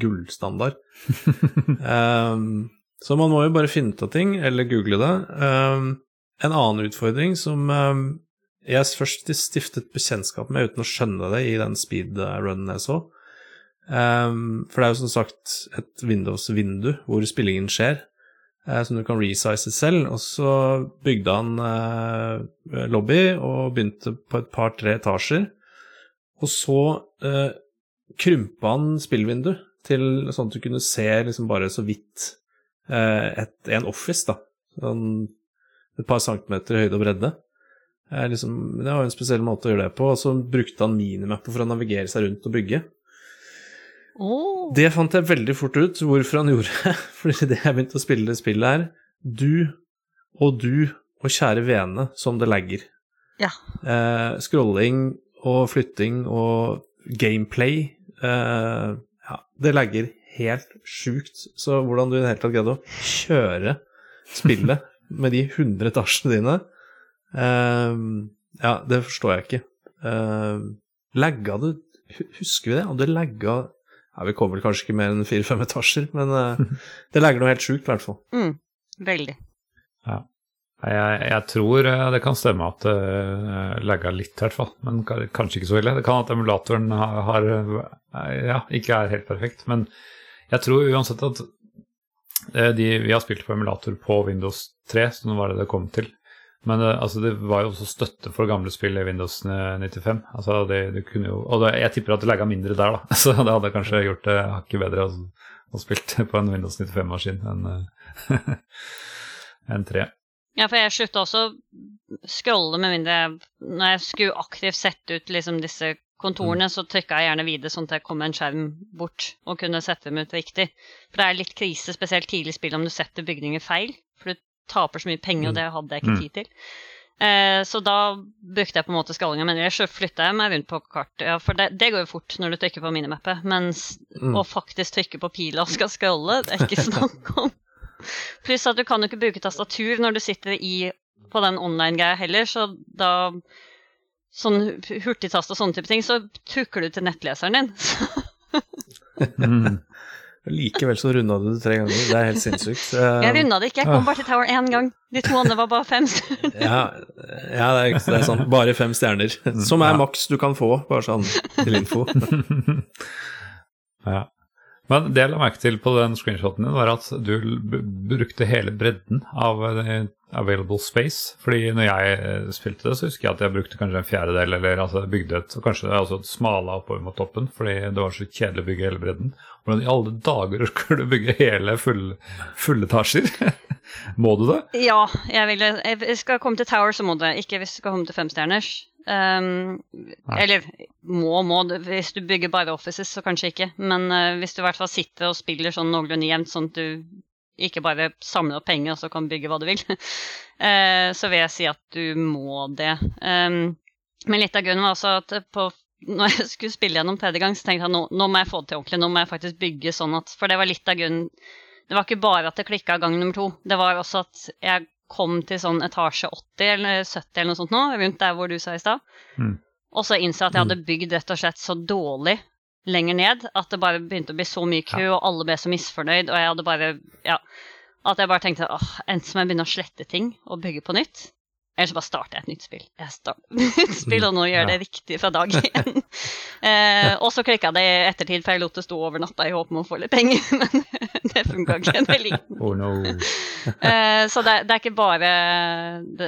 gullstandard. Um, <laughs> så man må jo bare finne ut av ting, eller google det. Um, en annen utfordring som um, jeg først stiftet bekjentskap med uten å skjønne det i den speedrunnen jeg så. For det er jo som sagt et Windows-vindu hvor spillingen skjer, som du kan resize selv. Og så bygde han eh, lobby og begynte på et par-tre etasjer. Og så eh, krympa han spillvindu til sånn at du kunne se liksom bare så vidt eh, et, en office, da. Sånn et par centimeter i høyde og bredde. Eh, liksom, det var en spesiell måte å gjøre det på. Og så brukte han minimapper for å navigere seg rundt og bygge. Oh. Det fant jeg veldig fort ut hvorfor han gjorde. <laughs> Fordi det jeg begynte å spille det spillet her Du og du og kjære vene som det lagger. Ja. Eh, scrolling og flytting og gameplay eh, Ja, det lagger helt sjukt. Så hvordan du i det hele tatt greide å kjøre spillet <laughs> med de 100 etasjene dine eh, Ja, det forstår jeg ikke. Eh, lagga det Husker vi det? Om det lagga ja, Vi kommer vel kanskje ikke mer enn fire-fem etasjer, men eh, det legger noe helt sjukt, i hvert fall. Mm. Veldig. Jeg, jeg tror eh, det kan stemme at det legger litt, i hvert fall. Men kanskje ikke så ille. Det kan at emulatoren har, har eh, ja, ikke er helt perfekt. Men jeg tror uansett at eh, de vi har spilt på emulator på Windows 3, som var det det kom til, Men det, altså, det var jo også støtte for gamle spill i Windows 95. Altså, det, det jo, og det, jeg tipper at det lagga mindre der, da. <laughs> Så det hadde kanskje gjort det hakket bedre å, å spille <laughs> på en Windows 95-maskin enn <laughs> en 3. Ja, for jeg slutta også å scrolle med mindre Når jeg skulle aktivt sette ut liksom disse kontorene, så trykka jeg gjerne videre sånn at jeg kom en skjerm bort og kunne sette dem ut riktig. For det er litt krise, spesielt tidlig spill, om du setter bygninger feil. For du taper så mye penger, og det hadde jeg ikke tid til. Eh, så da brukte jeg på en måte skallinga, men ellers flytta jeg meg rundt på kartet. Ja, for det, det, går jo fort når du trykker på minimappet, mens Mm. å faktisk trykke på pila og skal scrolle, det er ikke snakk om. Pluss at du kan jo ikke bruke tastatur når du sitter i på den online-greia heller, så da Sånn hurtigtast og sånne type ting, så trykker du til nettleseren din. <laughs> Mm. Likevel så runda du det tre ganger. Det er helt sinnssykt. <laughs> Jeg runda det ikke, jeg kom bare til Tower én gang. De to andre var bare fem. <laughs> Ja, ja det, er, det er sant. Bare fem stjerner. Som er Ja. maks du kan få, bare sånn til info. <laughs> ja. Men det jeg la merke til på den screenshoten din, var at du brukte hele bredden av eh, available space. Fordi når jeg eh, spilte det, så husker jeg at jeg brukte kanskje en fjerdedel, eller altså bygde et og Kanskje altså smala oppover mot toppen, fordi det var så kjedelig å bygge hele bredden. Hvordan i alle dager <laughs> skulle du bygge hele full, fulle etasjer? <laughs> Må du det? Ja, jeg, vil, jeg skal komme til Tower, så må det. Ikke hvis du skal komme til femstjerners. Um, eller må, må. Hvis du bygger bare offices, så kanskje ikke. Men uh, hvis du i hvert fall sitter og spiller sånn noenlunde jevnt, sånn at du ikke bare samler opp penger og så kan bygge hva du vil, uh, <laughs> så vil jeg si at du må det. Um, men litt av grunnen var også at på, når jeg <laughs> skulle spille gjennom tredje gang, så tenkte jeg nå, nå må jeg få det til ordentlig. Nå må jeg faktisk bygge sånn at For det var litt av grunnen det var ikke bare at det klikka gang nummer to. Det var også at jeg kom til sånn etasje 80 eller 70 eller noe sånt nå, rundt der hvor du sa i stad. Mm. Og så innså jeg at jeg hadde bygd rett og slett så dårlig lenger ned at det bare begynte å bli så mye kø, og alle ble så misfornøyd, og jeg hadde bare Ja. At jeg bare tenkte åh, enten må jeg begynne å slette ting og bygge på nytt, eller så bare starter jeg et nytt spill. Jeg starter et nytt spill, og nå gjør jeg det riktig fra dag én. <laughs> eh, og så klikka det i ettertid, for jeg lot det stå over natta i håp om å få litt penger, <laughs> men det funka ikke. Det likte Oh no. <laughs> Eh, så det, det er ikke bare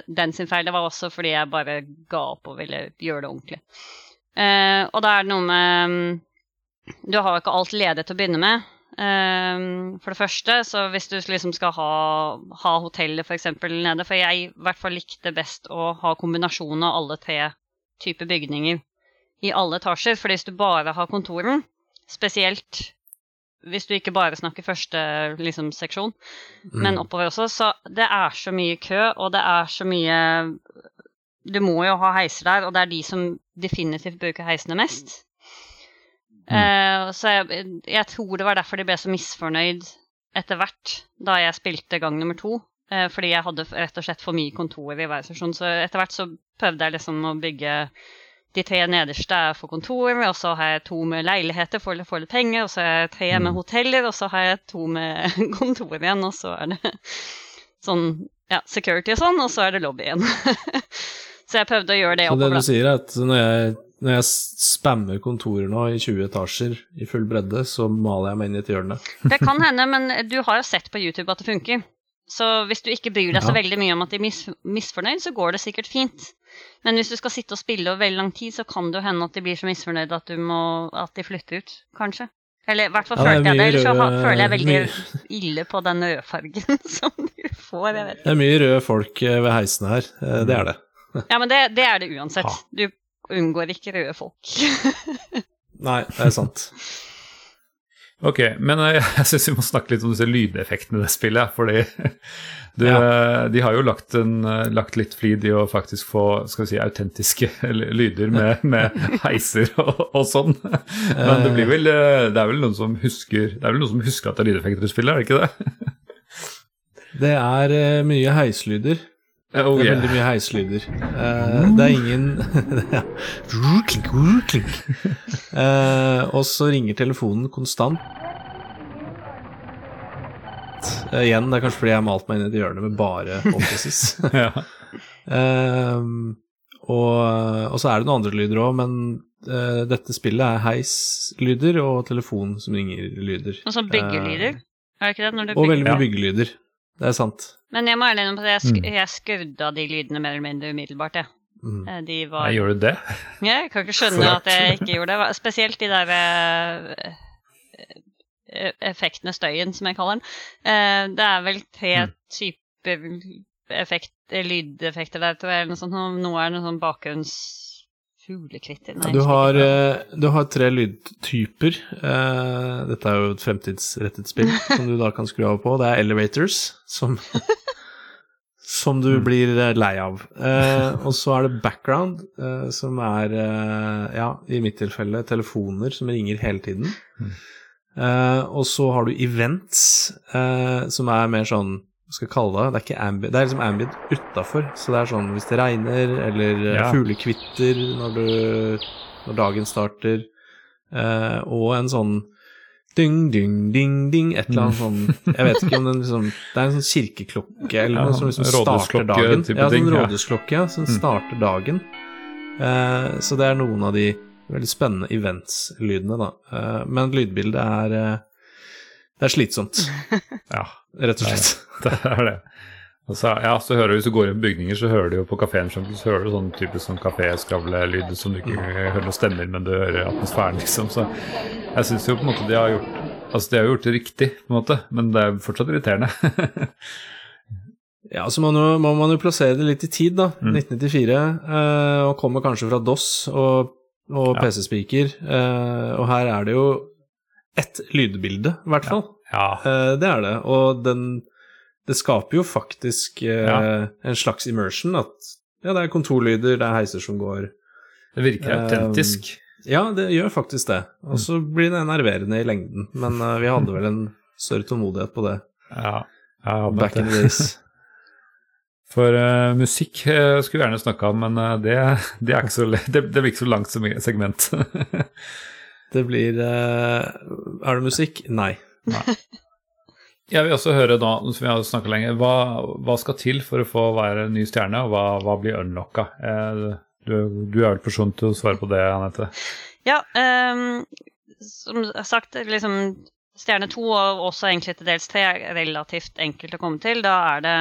den sin feil, det var også fordi jeg bare ga opp og ville gjøre det ordentlig. Eh, og da er det noe med mm, Du har jo ikke alt ledet til å begynne med. Eh, for det første, så hvis du liksom skal ha, ha hotellet f.eks. nede For jeg i hvert fall likte best å ha kombinasjon av alle tre typer bygninger i alle etasjer. For hvis du bare har kontoren, spesielt hvis du ikke bare snakker første liksom, seksjon, men oppover også. Så det er så mye kø, og det er så mye Du må jo ha heiser der, og det er de som definitivt bruker heisene mest. Eh, så jeg, jeg tror det var derfor de ble så misfornøyd etter hvert, da jeg spilte gang nummer to. Uh, fordi jeg hadde rett og slett for mye kontor i hver sesjon. Så etter hvert så prøvde jeg liksom å bygge de tre nederste er for kontor, og så har jeg to med leiligheter for å få litt penger, og så har jeg tre med hoteller, og så har jeg to med <laughs> kontor igjen, og så er det sånn ja, security og sånn, og så er det lobby igjen. <laughs> så jeg prøvde å gjøre det Så det du sier, er at når jeg, når jeg spammer kontorer nå i 20 etasjer i full bredde, så maler jeg meg inn i et hjørne. <laughs> Det kan hende, men du har jo sett på YouTube at det funker. Så hvis du ikke bryr deg så veldig mye om at de er mis misfornøyd, så går det sikkert fint. Men hvis du skal sitte og spille over veldig lang tid, så kan det jo hende at de blir så misfornøyde at, du må, at de flytter ut, kanskje. Eller i hvert fall Ja, følte jeg det, eller så røde, føler jeg veldig mye- <laughs> ille på den rødfargen <laughs> som du får. Jeg vet. Det er mye røde folk eh, ved heisene her, eh, det er det. Ja, men det, det er det uansett. Ha. Unngår ikke røde folk. <laughs> Nei, det er sant. Ok, men eh, <laughs> jeg syns vi må snakke litt om disse lydeffektene i det spillet. Fordi <laughs> det, de har jo lagt, en, eh, lagt litt flid i å faktisk få skal vi si, autentiske lyder med, med heiser og, og sånn. Men det, blir vel, eh, det er vel noen som husker Det er vel noen som husker at det er lydeffekter i spillet, er det ikke det? Det er eh, mye heislyder. Oh, Det er yeah. veldig mye heislyder. Uh, det er ingen. <laughs> Eh, Og så ringer telefonen konstant. Uh, igjen, det er kanskje fordi jeg har malt meg inn i et hjørne med bare offices. <laughs> ja. Og, og så er det noen andre lyder òg, men dette spillet er heislyder og telefon som ringer lyder. Og så byggelyder. Er det ikke det? Og veldig mye Ja. byggelyder. Det er sant. Men jeg må ærlig innrømme at jeg, sk Mm. jeg skrudde av de lydene mer eller mindre umiddelbart, jeg. Mm. Eh, De var Jeg gjorde det. Jeg kan ikke skjønne at jeg ikke gjorde det. Spesielt de der eh, eh, effektene, støyen, som jeg kaller den. Eh, Det er vel tre Mm. typer effekt, lydeffekter der, tror jeg. Noe sånt. Noe- Noe er noe sånn bakgrunns... Fuglekvitter Nei, Du har, eh, du har tre lydtyper. Eh, Dette er jo et fremtidsrettet spill som du da kan skru av på. Det er elevators, som, <laughs> som du Mm. blir eh, lei av. Eh, og så er det background, som er, ja, i mitt tilfelle, telefoner som ringer hele tiden. Mm. Eh, og så har du events, eh, som er mer sånn skal jeg kalle det? Det er ikke ambient, det er liksom ambient utafor. Så det er sånn hvis det regner, eller eh, Ja. fuglekvitter når, du, når dagen starter, eh, og en sånn ding, ding, ding, ding, et eller annet sånn Jeg vet ikke om den liksom Det er en sånn kirkeklokke eller Ja, noe som liksom starter dagen. Ja, sånn rådhusklokke ja, som Mm. starter dagen. Eh, så det er noen av de veldig spennende events-lydene, da. Eh, men lydbildet er eh, Det er slitsomt, <laughs> Ja, rett og slett. det er det. Så, ja, så hører du, Hvis du går inn på bygninger, så hører du jo på kafeen så hører du sånn typisk sånn kaféskravlelyd som du ikke hører noen stemmer, men du hører atmosfæren, liksom. Så jeg syns jo på en måte de har gjort Altså, de har gjort det riktig, på en måte, men det er fortsatt irriterende. Ja, så må, man jo- må man jo plassere det litt i tid, da. Mm. 1994, eh, og kommer kanskje fra DOS og, og Ja. PC-speaker. Eh, og her er det jo ett lydbilde, i hvert fall. Ja. Eh, det er det. Og den Det skaper jo faktisk eh, Ja. en slags immersion. At ja, det er kontorlyder, det er heiser som går. Det virker Um, autentisk. Ja, det gjør faktisk det. Og så blir det enerverende i lengden. Men eh, vi hadde vel en større tålmodighet på det Ja. jeg håper back in the days. <laughs> For uh, musikk uh, skulle vi gjerne snakka om, men uh, det, det, er ikke så, det, det blir ikke så langt som segment. <laughs> Det blir eh, Er det musikk? Nei. Jeg vil også høre da, som vi har snakket lenge, hva, hva skal til for å få være en ny stjerne, og hva, hva blir unlocka? Eh, du, du er vel person til å svare på det, Anette? Ja, um, som sagt, liksom stjerne to, og også egentlig til dels tre, er relativt enkelt å komme til. Da er det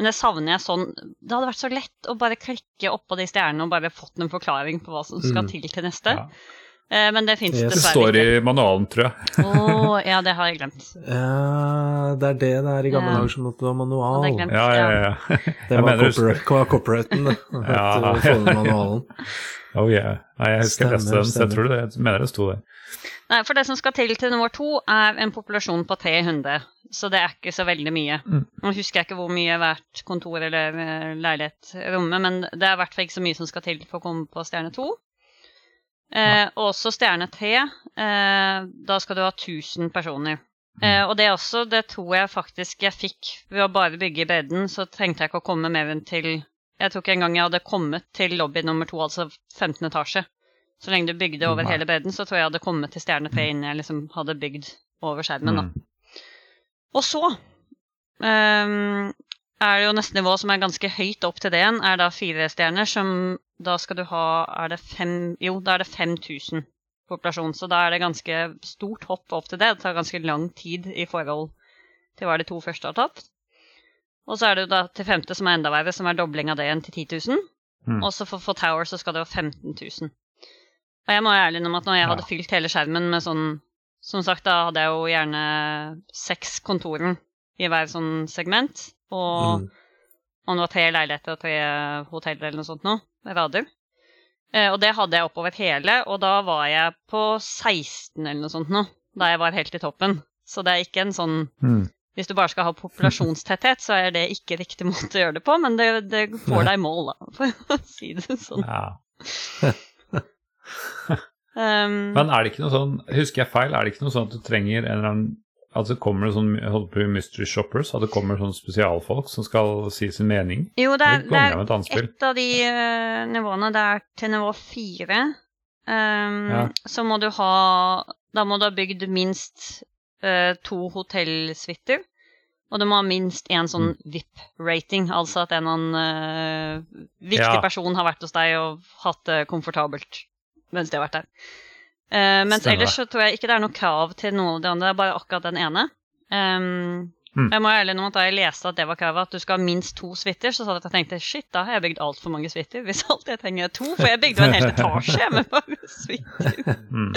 Men det savner jeg sånn Det hadde vært så lett å bare klikke oppå de stjernene og bare fått en forklaring på hva som skal Mm. til til neste. Ja. Eh, men det fins Det Det står i manualen, tror jeg. oh, ja, det har jeg glemt. <laughs> Ja, det er det det er i gamle Ja. dager som måtte var manual. Det glemt. Ja, ja, ja. <laughs> Det var var copyrighten, det. <laughs> Ja. Uh, manualen. Oh yeah. Nei, jeg husker jeg leste den, så jeg tror det, jeg mener det sto der. Nei, for det som skal til til nummer to, er en populasjon på 300. Så det er ikke så veldig mye. Mm. Nå husker jeg ikke hvor mye hvert kontor eller eh, leilighet rommer, men det er i hvert fall ikke så mye som skal til for å komme på stjerne to. Eh, og også stjerne T, Eh, da skal du ha 1000 personer. Eh, og det også, det tror jeg faktisk jeg fikk ved å bare bygge i bredden, så trengte jeg ikke å komme mer enn til Jeg tror ikke engang jeg hadde kommet til lobby nummer to, altså 15 etasje. Så lenge du bygde over hele bredden, så tror jeg jeg hadde kommet til stjerne tre innen jeg liksom hadde bygd over skjermen. da. Mm. Og så ehm, er det jo neste nivå som er ganske høyt opp til det igjen, er da fire stjerner, som da skal du ha Er det fem Jo, da er det 5000 populasjon, så da er det ganske stort hopp opp til det. Det tar ganske lang tid i forhold til hva de to første har tatt. Og så er det jo da til femte, som er enda verre, som er dobling av det igjen til 10 000. Mm. Og så for, for Tower så skal det være 15 000. Og jeg må være ærlig om at når jeg hadde Ja. fylt hele skjermen med sånn Som sagt, da hadde jeg jo gjerne seks kontorer i hver sånn segment. Og Mm. om det var tre leiligheter og tre hoteller eller noe sånt noe, rader. Eh, og det hadde jeg oppover hele, og da var jeg på 16 eller noe sånt noe, da jeg var helt i toppen. Så det er ikke en sånn Mm. Hvis du bare skal ha populasjonstetthet, så er det ikke riktig måte å gjøre det på, men det, det får deg mål, da, for å si det sånn. Ja. <laughs> Um, Men er det ikke noe sånn Husker jeg feil? Er det ikke noe sånn at du trenger en eller annen Kommer det sånn på i Mystery Shoppers? At det kommer sånn spesialfolk som skal si sin mening? jo, det er, Det er et et av de uh, nivåene. Det er til nivå fire. Um, Ja. Så må du ha Da må du ha bygd minst uh, to hotellsuiter. Og du må ha minst én sånn Mm. VIP-rating, altså at en annen uh, viktig Ja. person har vært hos deg og hatt det komfortabelt mens de har vært der. Eh, mens Stemmer ellers så tror jeg ikke det er noe krav til noe av det andre, det er bare akkurat den ene. Um, Mm. Jeg må ærlig nå at Da jeg leste at det var kravet, at du skal ha minst to suiter, så sa jeg at jeg tenkte shit, da har jeg bygd altfor mange suiter. Hvis alt jeg trenger er to. For jeg bygde jo en hel etasje <laughs> med bare suiter. Mm.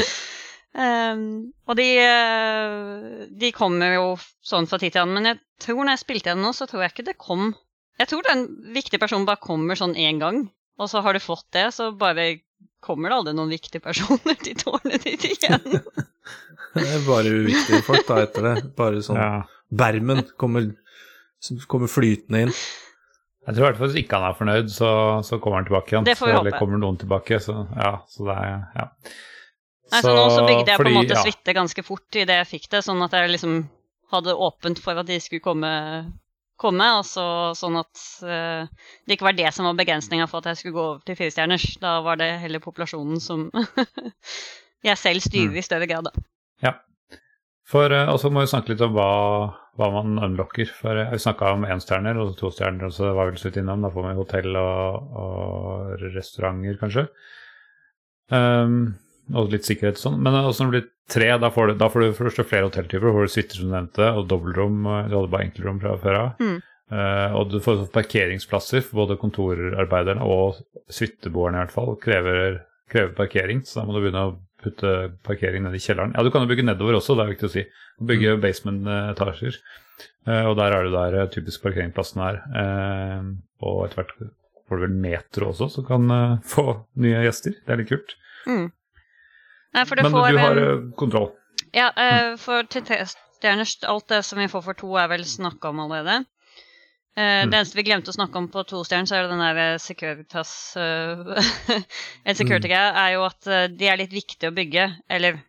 Um, og de, eh, de kommer jo sånn fra tid til annen, men jeg tror når jeg spilte igjen nå, så tror jeg ikke det kom Jeg tror den viktige personen bare kommer sånn én gang, og så har du fått det, så bare kommer det aldri noen viktige personer til tårnet ditt igjen. <laughs> Det er bare uviktige folk da etter det. Bare sånn Ja. Bermen kommer, kommer flytende inn. Jeg tror i hvert fall hvis ikke han er fornøyd, så, så kommer han tilbake igjen. Det får vi så, eller håpe. kommer noen tilbake, så ja. Så det er ja. Nei, så nå så bygde jeg på en måte ja. suite ganske fort idet jeg fikk det, sånn at jeg liksom hadde åpent for at de skulle komme, komme Altså, sånn at uh, det ikke var det som var begrensninga for at jeg skulle gå over til firestjerners. Da var det heller populasjonen som <laughs> jeg selv styrer Mm. i større grad, da. For uh, Og så må vi snakke litt om hva, hva man unlocker. For uh, Vi snakka om énstjerner og tostjerner, og så var vi så vidt innom. Da får vi hotell og, og restauranter, kanskje. Um, og litt sikkerhet og sånn. Men også når det blir tre, da får du, da får du for det flere hotelltyper. Da får du suiter, som du nevnte, og dobbeltrom. eh, Du hadde bare enkeltrom fra før av. Mm. Uh, og du får parkeringsplasser for både kontorarbeiderne og suiteboerne i hvert fall. Krever, krever parkering, så da må du begynne å putte parkering ned i kjelleren. Ja, du kan jo bygge nedover også, det er viktig å si. Bygge basement-etasjer. Uh, og der er det der eh, typisk parkeringsplassen er. Uh, og etter hvert får du vel metro også, som kan eh, få nye gjester. Det er litt kult. Mm. Nei, for du Men får du har eh, eh, kontroll. Ja, eh, for til stjerners alt det som vi får for to, er vel snakka om allerede. Uh, Mm. Det eneste vi glemte å snakke om på tostjern, så er det den der Securitas uh, En security-greie er jo at de er litt viktige å bygge. Eller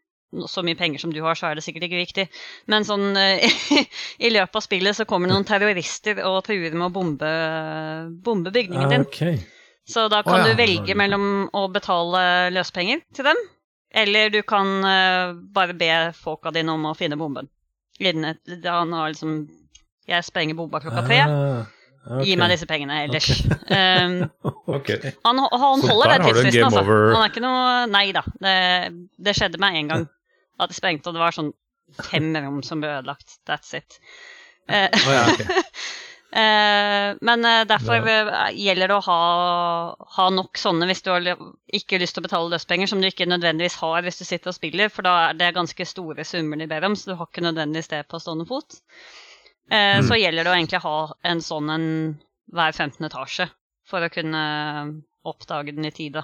så mye penger som du har, så er det sikkert ikke viktig. Men sånn uh, <laughs> i løpet av spillet så kommer det noen terrorister og truer med å bombe, bombe bygningen din. Okay. Så da kan oh, ja. du velge mellom å betale løspenger til dem, eller du kan uh, bare be folka dine om å finne bomben. Innen et- Han har liksom Jeg sprenger bomba klokka tre. Ah, ok. Gi meg disse pengene ellers. Um, <laughs> <laughs> Ok. han, han holder den tidsfristen, altså. over. Han er ikke noe Nei da. Det, det skjedde meg én gang at det sprengte, og det var sånn fem rom som ble ødelagt. That's it. Uh, oh, ja, ok. <laughs> Eh, men eh, derfor eh, gjelder det å ha, ha nok sånne hvis du har ikke lyst til å betale løspenger, som du ikke nødvendigvis har hvis du sitter og spiller, for da er det ganske store summer de ber om, så du har ikke nødvendigvis det på stående fot. Eh, Så gjelder det å egentlig ha en sånn en hver 15. etasje for å kunne oppdage den i tide.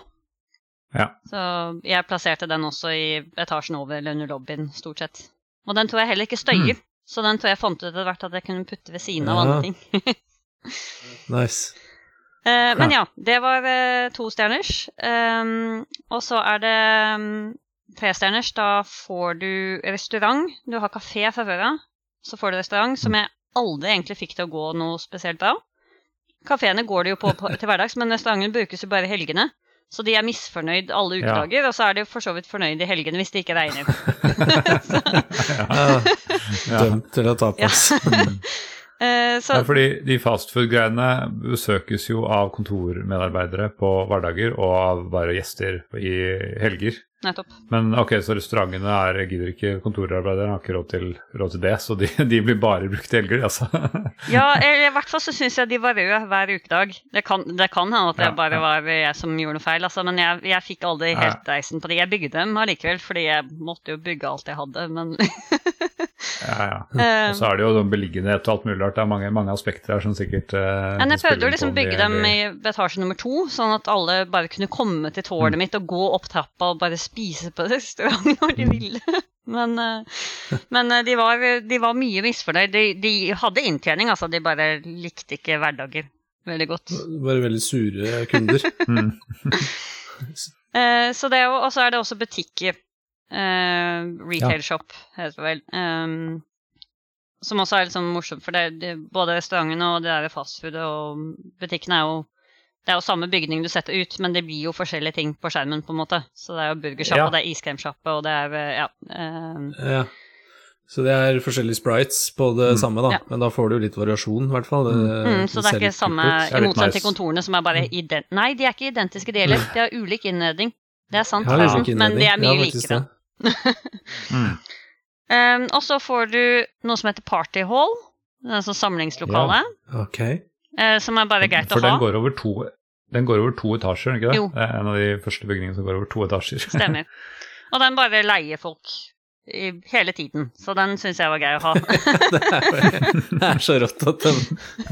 Ja. Så jeg plasserte den også i etasjen over eller under lobbyen, stort sett. Og den tror jeg heller ikke støyer. Så den tror jeg fant ut etter hvert at jeg kunne putte ved siden av Ja. andre ting. <laughs> Nice. Uh, men ja, det var eh, to stjerners. Um, og så er det um, trestjerners. Da får du restaurant. Du har kafé fra før av. Så får du restaurant, som jeg aldri egentlig fikk til å gå noe spesielt bra. Kafeene går det jo på, på til hverdags, men restauranten brukes jo bare helgene. Så de er misfornøyd alle Ja. ukedager, og så er de for så vidt fornøyd i helgene hvis det ikke regner. <laughs> <laughs> Ja, dømt til å tapas. <laughs> Eh, så Ja, fordi de fastfood-greiene besøkes jo av kontormedarbeidere på hverdager og av bare gjester i helger. nettopp. Men ok, så restaurantene er, gidder ikke kontorarbeidere, har ikke råd til, råd til det, så de, de blir bare brukt i helger, altså. Ja, <laughs> i hvert fall så syns jeg de var røde hver ukedag. Det kan, det kan hende at det Ja, bare ja. var jeg som gjorde noe feil, altså, men jeg, jeg fikk aldri helt reisen på det. Jeg bygde dem allikevel, fordi jeg måtte jo bygge alt jeg hadde, men <laughs> Ja, ja. Eh, Og så er det jo sånn beliggenhet og alt mulig rart. Det er mange, mange aspekter her som sikkert uh, Men jeg prøvde å liksom bygge dem i etasje nummer to, sånn at alle bare kunne komme til Mm. mitt og gå opp trappa og bare spise på <laughs> restauranten når de ville. Men, uh, men de, var, de var mye misfornøyd. De, de hadde inntjening, altså. De bare likte ikke hverdager veldig godt. Bare veldig sure kunder. Mm. <laughs> Eh, så det er jo, og så er det også butikker. Eh, retail shop, heter det vel. Um, som også er litt sånn morsomt, for det, det, både restaurantene og det der fastfood og butikkene er jo det er jo samme bygning du setter ut, men det blir jo forskjellige ting på skjermen. på en måte. Så det er jo burgersjappe, Ja. og det er iskremsjappe, og det er eh, ja. um, Ja. Så det er forskjellige sprites på det Mm. samme, da. Ja. Men da får du litt variasjon, i hvert fall. Det, mm, så det er ikke samme I motsetning til kontorene, som er bare ident... Nei, de er ikke identiske, de heller. <laughs> De har ulik innredning. Det er sant, litt men de er mye Ja, likere. det. Mm. Um, og så får du noe som heter Party Hall. altså samlingslokale. sånn Okay. Ok. eh, som er bare greit For å ha. den går over to den går over to etasjer, ikke det? Jo. Det er en av de første bygningene som går over to etasjer. Stemmer. Og den bare leier folk i, hele tiden, så den syns jeg var grei å ha. Det <laughs> er, det er så rått at den,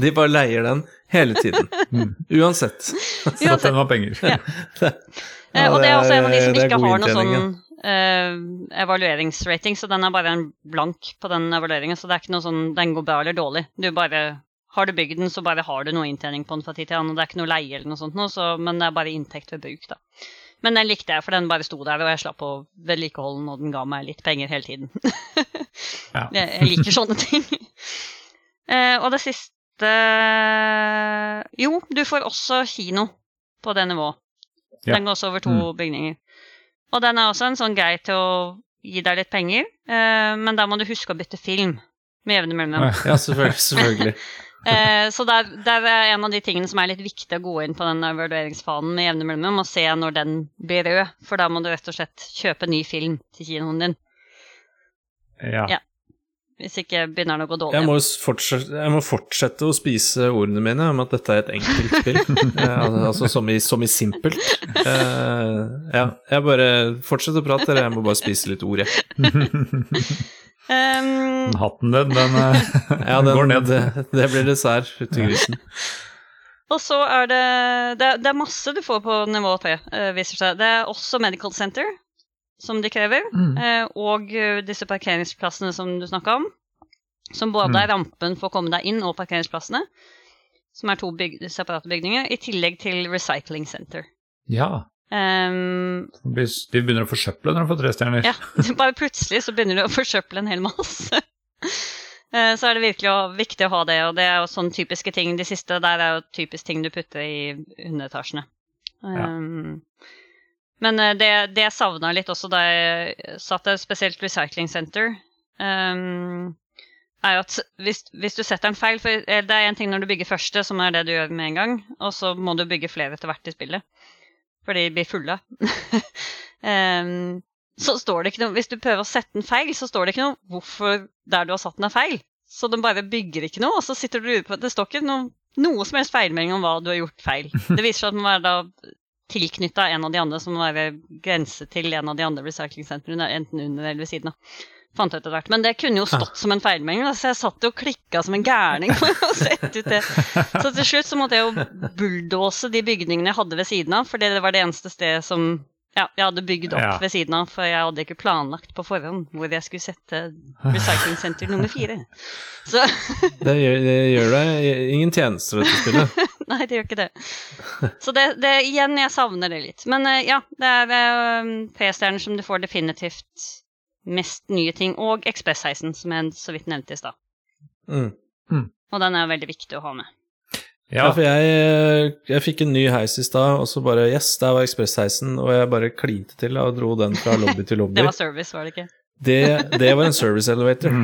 de bare leier den hele tiden. Mm. Uansett. Så at den var penger. Ja. <laughs> Det, Eh, og det er også en av de som ikke har noe sånn eh, evalueringsrating, så den er bare en blank på den evalueringen. Så det er ikke noe sånn den går bra eller dårlig. Du bare har du bygd den, så bare har du noe inntjening på den fra tid til annen. Det er ikke noe leie eller noe sånt, noe, så, men det er bare inntekt ved bruk, da. Men den likte jeg, for den bare sto der, og jeg slapp å vedlikeholde den, og den ga meg litt penger hele tiden. <laughs> Ja. jeg, jeg liker sånne ting. <laughs> Eh, og det siste Jo, du får også kino på det nivået. Ja. Den går også over to Mm. bygninger. Og den er også en sånn grei til å gi deg litt penger, eh, men da må du huske å bytte film med jevne mellomrom. Ja, selvfølgelig. selvfølgelig. <laughs> Eh, så det er, det er en av de tingene som er litt viktig å gå inn på den evalueringsfanen med jevne mellomrom, og se når den blir rød, for da må du rett og slett kjøpe ny film til kinoen din. Ja. Ja. Hvis ikke begynner den å gå dårlig. Jeg må, fortsette, jeg må fortsette å spise ordene mine om at dette er et enkelt spill. <laughs> Eh, altså som i, som i simpelt. Uh, ja, jeg bare fortsetter å prate, eller jeg må bare spise litt ord, jeg. <laughs> Um, hatten din, den eh, <laughs> Ja, den, går ned. Det, det blir dessert uti grisen. Og så er det, det Det er masse du får på nivå 3, uh, viser seg. Det er også Medical Center, som de krever. Mm. eh, og eh, disse parkeringsplassene som du snakka om. Som både er rampen for å komme deg inn, og parkeringsplassene. Som er to byg separate bygninger. I tillegg til Recycling Center. Ja. Um, De begynner å forsøple når de får tre stjerner. ja, <laughs> bare plutselig så begynner du å forsøple en hel masse. <laughs> Eh, Så er det virkelig viktig å ha det, og det er jo sånne typiske ting. De siste der er jo typisk ting du putter i underetasjene. Ja. Men eh, det, det jeg savna litt også da jeg satt der, spesielt Recycling Center, um, er at hvis, hvis du setter en feil for eh, Det er én ting når du bygger første, som er det du gjør med en gang, og så må du bygge flere etter hvert i spillet. For de blir fulle. um, <laughs> så står det ikke noe Hvis du prøver å sette den feil, så står det ikke noe hvorfor der du har satt den er feil. Så den bare bygger ikke noe, og så sitter du ute på Det står ikke noe, noe som helst feilmelding om hva du har gjort feil. Det viser seg at den er da tilknytta en av de andre som var ved grense til en av de andre recyclingsentrene, enten under eller ved siden av. Fant ut etter. Men det kunne jo stått som en feilmelding, så jeg satt og klikka som en gærning for å sette ut det. Så til slutt så måtte jeg jo bulldose de bygningene jeg hadde ved siden av, for det var det eneste stedet som ja, jeg hadde bygd opp Ja. ved siden av, for jeg hadde ikke planlagt på forhånd hvor jeg skulle sette Recycling Center nummer fire. Så <laughs> Det gjør, det gjør deg ingen tjenester, dette spillet. <laughs> Nei, det gjør ikke det. Så det, det igjen, jeg savner det litt. Men eh, ja, det er uh, P-stjerner som du får definitivt mest nye ting, og Ekspressheisen, som jeg så vidt nevnte i stad. Mm. Og den er veldig viktig å ha med. Ja, Ja. for jeg, jeg fikk en ny heis i stad, og så bare Yes, der var ekspressheisen, og jeg bare klinte til og dro den fra <laughs> lobby til lobby. Det var service, var det ikke? Det, det var en service elevator. <laughs>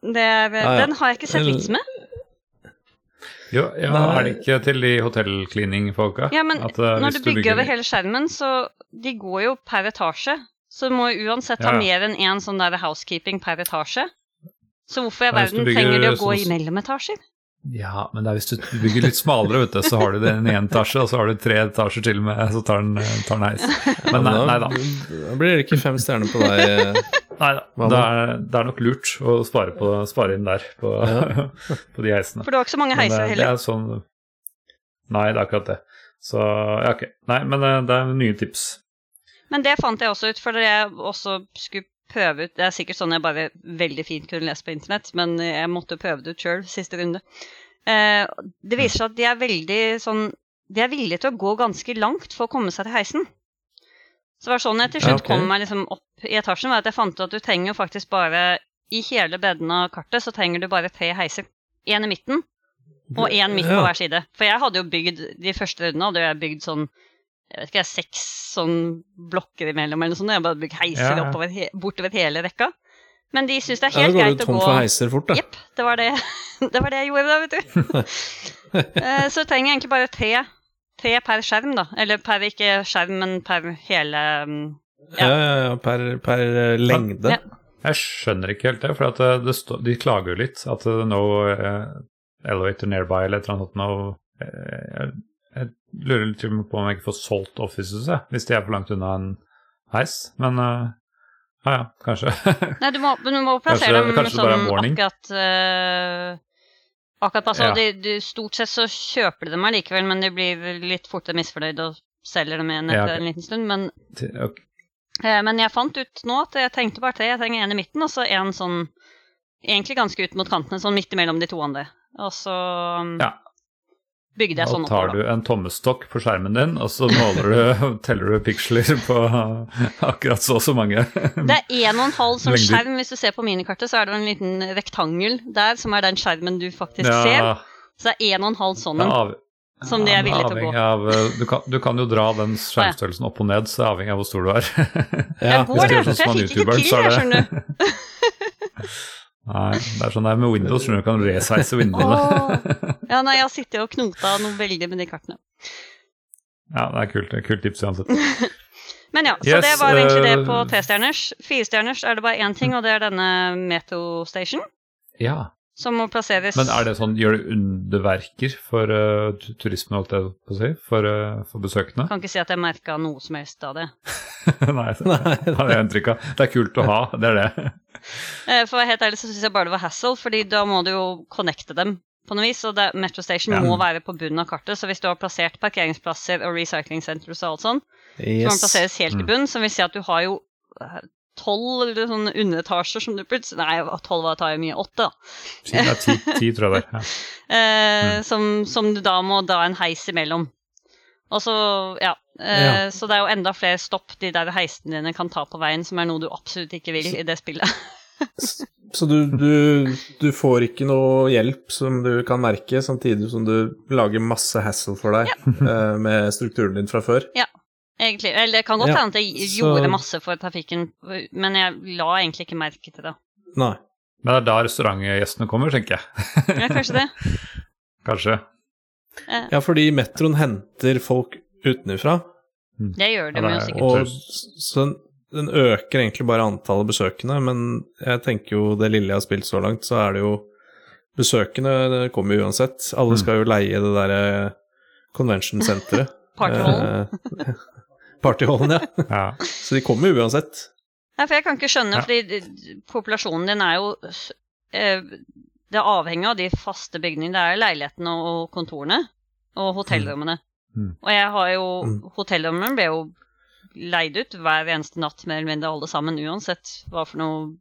Det. Den har jeg ikke sett vits med. Jo, ja, Nei. er det ikke til de hotellcleaning-folka? Ja, men At, uh, når du bygger over hele skjermen, så de går jo per etasje. Så du må uansett ha Ja, ja. mer enn én sånn der housekeeping per etasje. Så hvorfor i verden trenger de å gå sånn- imellom etasjer? Ja, men det er hvis du bygger litt smalere, vet du, så har du det i en etasje, og så har du tre etasjer til med, så tar den, tar den heis. Men nei, nei da. Da blir det ikke fem stjerner på deg. Nei da. Det er, det er nok lurt å spare, på, spare inn der på, <laughs> på de heisene. For du har ikke så mange heiser heller? det er sånn Nei, det er akkurat det. Så ja, ok. Nei, men eh, det er nye tips. Men det fant jeg også ut, for jeg også skulle prøve ut Det er sikkert sånn jeg bare veldig fint kunne lest på internett, men jeg måtte prøve det ut sjøl siste runde. Eh, det viser seg at de er veldig sånn De er villige til å gå ganske langt for å komme seg til heisen. Så det var sånn jeg til Ja, slutt ok. kom meg liksom opp i etasjen, var at jeg fant ut at du trenger faktisk bare I hele bredden av kartet så trenger du bare tre heiser. Én i midten, og én midt på hver side. For jeg hadde jo bygd de første rundene hadde jeg bygd sånn jeg vet ikke, seks sånn blokker imellom eller noe sånt. Jeg bare bygger heiser Ja, ja. oppover, he bortover hele rekka. Men de syns det er Ja, da helt går greit du å tom gå for heiser fort, da. Jepp. Det, var det, <laughs> det var det jeg gjorde da, vet du. <laughs> Eh, Så trenger jeg egentlig bare tre, tre per skjerm, da. Eller per ikke skjerm, men per hele mm, Ja, ja, ja, per, per eh, lengde. Ja. Jeg skjønner ikke helt det, for at det, det stå, de klager jo litt. At det no uh, elevator nearby eller et eller annet sånt noe. Lurer til og med på om jeg ikke får solgt offices, jeg, hvis de er for langt unna en heis. Men uh, ja ja, kanskje. Nei, du må, du må plassere Kanskje- dem kanskje sånn akkurat uh, Akkurat passe. Ja. De, de, stort sett så kjøper de dem allikevel, men de blir litt fortere misfornøyd og selger dem igjen Ja, etter en liten stund. Men, okay. uh, men jeg fant ut nå at jeg trengte bare tre. Jeg trenger en i midten, og så en sånn Egentlig ganske ut mot kantene, sånn midt imellom de to andre. Og så um, Ja. Bygde jeg Da sånn tar du en tommestokk på skjermen din, og så måler du, <laughs> teller du piksler på akkurat så og så mange. Det er en og en halv Lengder. skjerm. Hvis du ser på minikartet, så er det en liten rektangel der, som er den skjermen du faktisk ser. Så det er en og en halv sånn en. Som de er villige til å gå. Av, eh, du, kan, du kan jo dra den skjermstørrelsen opp og ned, så det er avhengig av hvor stor du er. Jeg går det, du er sånn for jeg fikk ikke til, jeg skjønner skjønner. <laughs> Nei, det er sånn det er med Windows, skjønner du, kan resize vinduene. oh, <laughs> Ja, nei, jeg har sittet og knota noe veldig med de kartene. Ja, det er kult, det er kult tips uansett. <laughs> Men ja, så Yes, det var egentlig det eh, på trestjerners. Firestjerners er det bare én ting, og det er denne Metro Station, Ja, som må plasseres Men er det sånn, gjør det underverker for uh, turismen, holdt jeg på å si, for, uh, for besøkende? Kan ikke si at jeg merka noe som helst av det. <laughs> Nei, det <laughs> har jeg inntrykk av. Det er kult å ha, det er det. <laughs> Eh, For å være helt ærlig så syns jeg bare det var hassle, fordi da må du jo connecte dem på noe vis. Og det, Metro Station Ja. må være på bunnen av kartet, så hvis du har plassert parkeringsplasser og recycling centers og alt sånn, så må den plasseres helt i bunnen, bunn, som vil si at du har jo tolv eller sånne underetasjer som du plutselig Nei, tolv var å ta jo mye. Åtte, da. Er ti, ti tror jeg det. Ja. <laughs> Eh, Mm. som, som du da må dra en heis imellom. Og så, ja. Eh, Ja. Så det er jo enda flere stopp de der heisene dine kan ta på veien, som er noe du absolutt ikke vil i det spillet. <laughs> Så du, du, du får ikke noe hjelp som du kan merke, samtidig som du lager masse hassle for deg eh, med strukturen din fra før. Egentlig. Eller det kan godt Ja, at jeg så- gjorde masse for trafikken, men jeg la egentlig ikke merke til det. Nei. Men det er da restaurantgjestene kommer, tenker jeg. Ja, kanskje det. <laughs> Kanskje. Eh, Ja, fordi metroen henter folk utenfra, det gjør det Ja, det jo er- sikkert. og så den, den øker egentlig bare antallet besøkende, men jeg tenker jo det lille jeg har spilt så langt, så er det jo Besøkende det kommer jo uansett. Alle Mm. skal jo leie det derre convention-senteret. Partyhallen. <laughs> Partyhallen, ja. Ja. <laughs> Så de kommer jo uansett. Nei, for jeg kan ikke skjønne, Ja. fordi populasjonen din er jo eh, Det er avhengig av de faste bygningene. Det er leilighetene og kontorene og hotellrommene. Mm. Og jeg har jo Mm. Hotellrommene ble jo leid ut hver eneste natt, mer eller mindre alle sammen, uansett hva for noe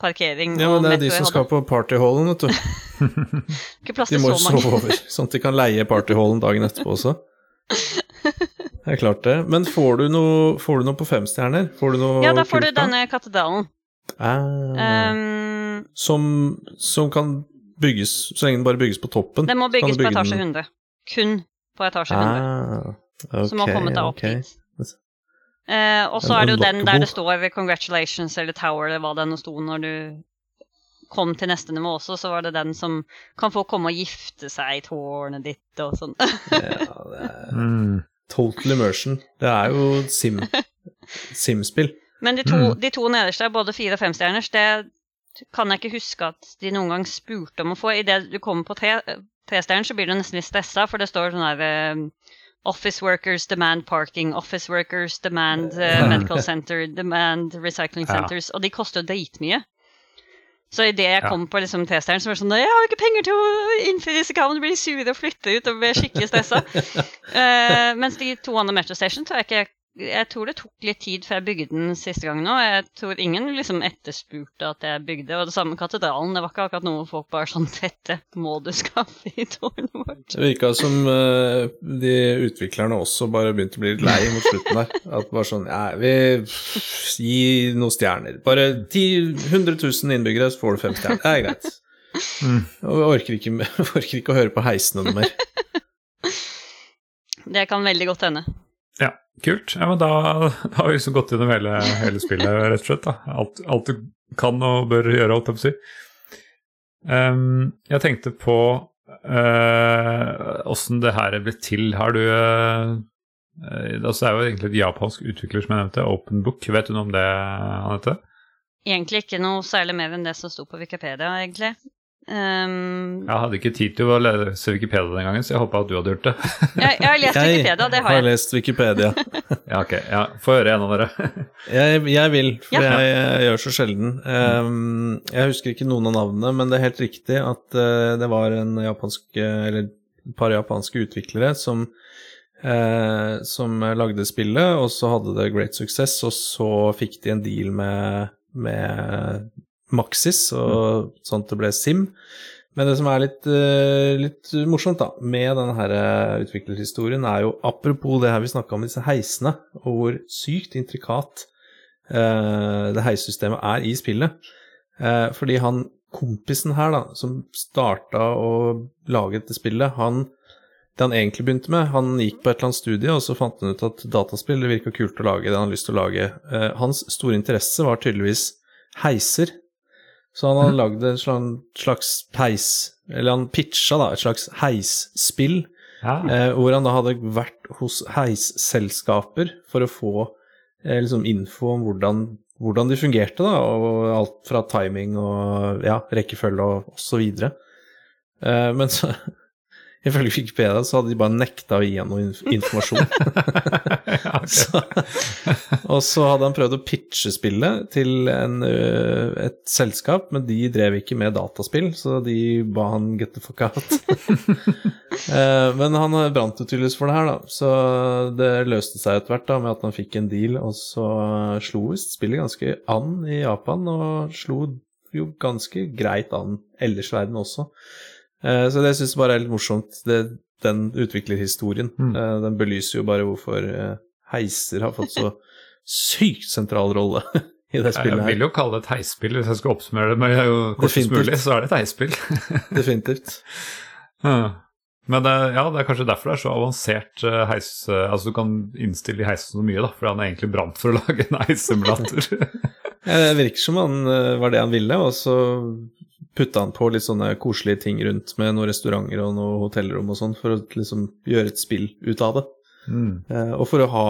parkering Ja, men det er de som skal på partyhallen, vet du. <laughs> Ikke plass De må jo sove over, sånn at de kan leie partyhallen dagen etterpå også. <laughs> Det er klart det. Men får du noe, får du noe på femstjerner? Får du noe Ja, da får du denne katedralen. Ah, Um, som, som kan bygges, så lenge den bare bygges på toppen. den må kan bygges du på bygge etasje den- 100. Kun på etasje 100. Ah, okay, som har kommet deg opp okay. dit. Uh, og så er det jo den der det står 'congratulations' eller 'tower' eller hva det nå sto når du kom til neste nivå også, så var det den som kan få komme og gifte seg i tårnet ditt og sånn. <laughs> Ja, det er Mm. Total immersion. Det er jo sim, <laughs> simspill. Men de to, Mm. de to nederste, både fire- og femstjerners, det kan jeg ikke huske at de noen gang spurte om å få. Idet du kommer på tre, så blir du nesten litt stressa, for det står sånn her eh, Office workers demand parking, office workers demand uh, medical center, demand recycling Ja. centers, og de koster jo dritmye. Så idet jeg kom på liksom trestjerneren, så var det sånn Jeg har ikke penger til å innfri disse kravene, blir sure og flytter ut og blir skikkelig stressa. <laughs> uh, mens de to andre Metro Station tror jeg ikke Jeg tror det tok litt tid før jeg bygde den siste gangen òg. Jeg tror ingen liksom etterspurte at jeg bygde. Og det samme med katedralen. Det var ikke akkurat noe folk bare sånn <laughs> Dette må du skaffe i tårnet vårt. Det virka som uh, de utviklerne også bare begynte å bli litt lei mot slutten der. At bare sånn Ja, vi gi noen stjerner. Bare 10 100 000 innbyggere, så får du fem stjerner. Det er greit. Mm. Og vi orker ikke, <laughs> orker ikke å høre på heisene noe mer. <laughs> Det kan veldig godt hende. Ja, kult. Ja, men da <laughs> har vi liksom gått gjennom hele, hele spillet, rett og slett. da. Alt, alt du kan og bør gjøre, holdt jeg på å si. Um, jeg tenkte på åssen det her ble til. Har du uh, Altså, det er jo egentlig et japansk utvikler som jeg nevnte, Open Book. Vet du noe om det Anette? egentlig ikke noe særlig mer enn det som sto på Wikipedia, egentlig. Um, Jeg hadde ikke tid til å lese Wikipedia den gangen, så jeg håpa at du hadde gjort det. <laughs> jeg, jeg har lest Wikipedia, det har jeg. jeg. har lest Wikipedia. <laughs> ja, ok. Ja, Få høre en av dere. <laughs> Jeg, jeg vil, for Ja. jeg, jeg gjør så sjelden. Um, jeg husker ikke noen av navnene, men det er helt riktig at uh, det var en japansk, eller et par japanske utviklere som, uh, som lagde spillet, og så hadde det great success, og så fikk de en deal med, med Maxis, og sånn at det ble Sim. Men det som er litt, uh, litt morsomt da, med denne her uh, utviklerhistorien, er jo apropos det her vi snakka om, disse heisene, og hvor sykt intrikat uh, det heissystemet er i spillet. Fordi han kompisen her, da, som starta å lage det spillet, han det han egentlig begynte med, han gikk på et eller annet studie, og så fant han ut at dataspill det virka kult å lage, det han hadde lyst til å lage. Hans store interesse var tydeligvis heiser. Så han hadde lagd et slags peis, Eller han pitcha da et slags heisspill, Ja. eh, hvor han da hadde vært hos heisselskaper for å få eh, liksom info om hvordan, hvordan de fungerte, da, og alt fra timing og ja, rekkefølge og, og så videre. Eh, men så Ifølge Wikipedia så hadde de bare nekta å gi ham noe informasjon. <laughs> Ja. <laughs> Så, og så hadde han prøvd å pitche spillet til en, et selskap, men de drev ikke med dataspill, så de ba han get the fuck out. <laughs> Eh, men han brant jo tydeligvis for det her, da, så det løste seg etter hvert da, med at han fikk en deal, og så slo visst spillet ganske an i Japan, og slo jo ganske greit an ellers i verden også. Eh, Så det syns jeg bare er litt morsomt, det, den utviklerhistorien. Mm. Eh, Den belyser jo bare hvorfor eh, heiser har fått så sykt sentral rolle <laughs> i det spillet her. Jeg vil jo kalle det et heisspill, hvis jeg skal oppsummere det men jeg er jo kortest mulig, så er det et heisspill. <laughs> Definitivt. <laughs> Men ja, det er kanskje derfor det er så avansert heis... Altså du kan innstille heisen så mye, da, for han er egentlig brant for å lage en heissimulator. Ja, Det virker som han var det han ville, og så putta han på litt sånne koselige ting rundt med noen restauranter og noen hotellrom og sånn, for å liksom gjøre et spill ut av det. mm. Eh, Og for å ha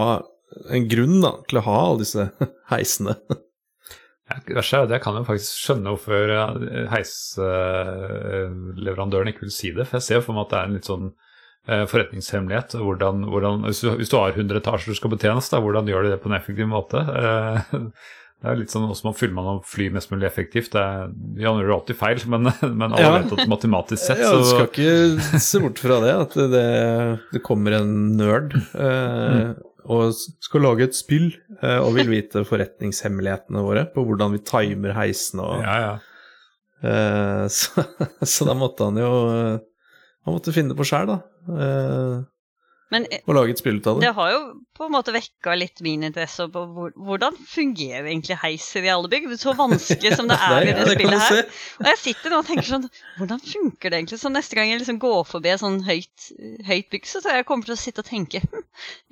en grunn da, til å ha alle disse <laughs> heisene. Ja, det Jeg kan jo faktisk skjønne hvorfor eh, heisleverandøren ikke vil si det. For jeg ser for meg at det er en litt sånn eh, forretningshemmelighet. Hvordan, hvordan, hvis, du, hvis du har 100 etasjer du skal betjenes, da, hvordan gjør du det på en effektiv måte? Eh, Det er litt sånn også man fyller man å fly mest mulig effektivt. Det er, vi gjør alltid feil, <laughs> men, men alle Ja. vet at matematisk sett Ja, du skal ikke se bort fra det, at det, det kommer en nerd eh, og skal lage et spill eh, og vil vite forretningshemmelighetene våre på hvordan vi timer heisen og Ja, ja. eh, <laughs> så, så da måtte han jo eh, Han måtte finne det på sjæl, da. Eh, Men eh, og lage et spill ut av det. det har jo på en måte vekka litt min interesse på hvordan fungerer egentlig heiser i alle bygg? Så vanskelig som det <laughs> er i det spillet her. Og jeg sitter nå og tenker sånn Hvordan funker det egentlig? Så neste gang jeg liksom går forbi et sånn høyt, høyt bygg, så tror jeg kommer til å sitte og tenke hm,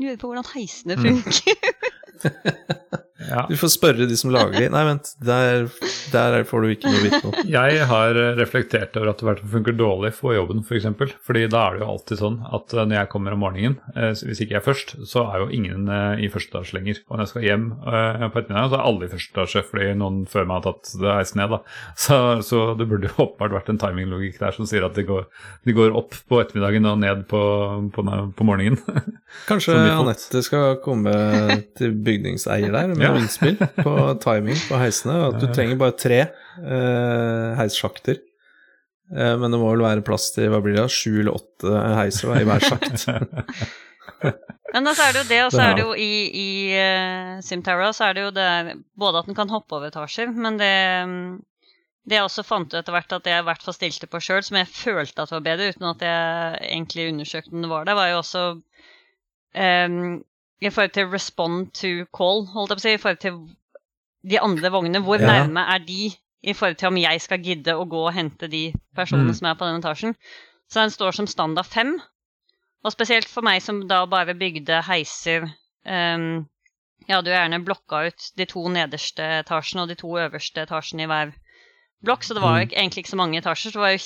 Lurer på hvordan heisene Mm. <laughs> ja. Du får spørre de som lager de. Nei, vent, der, der får du ikke noe vite om. <laughs> Jeg har eh, reflektert over at det hvert funker dårlig for jobben, f.eks. For eksempel. Fordi da er det jo alltid sånn at eh, når jeg kommer om morgenen, eh, hvis ikke jeg er først, så er jo ingen i første etasje lenger. Og når jeg skal hjem eh, på ettermiddagen, så er alle i første etasje fordi noen før meg har tatt det heisen ned. da. <laughs> Så, så det burde jo åpenbart vært en timinglogikk der som sier at de går, de går opp på ettermiddagen og ned på, på, på morgenen. <laughs> Kanskje. Anette skal komme til bygningseier der med Ja. innspill på timing på heisene. At du trenger bare tre uh, heissjakter. Uh, men det må vel være plass til hva blir det, sju eller åtte heiser i hver sjakt. <laughs> Men da så er det jo det, og så er det jo i, i uh, Simterra så er det jo det både at den kan hoppe over etasjer, men det mm, det jeg også fant ut etter hvert at jeg i hvert fall stilte på sjøl, som jeg følte at var bedre, uten at jeg egentlig undersøkte om det var det, var jo også em, i forhold til respond to call, holdt jeg på å si, i forhold til de andre vognene. Hvor Ja. nærme er de i forhold til om jeg skal gidde å gå og hente de personene Mm. som er på den etasjen? Så den står som standard fem. Og spesielt for meg som da bare bygde heiser um, Jeg hadde jo gjerne blokka ut de to nederste etasjene og de to øverste etasjene i hver blokk, så det var jo Mm. ikke, egentlig ikke så mange etasjer. Så det var jo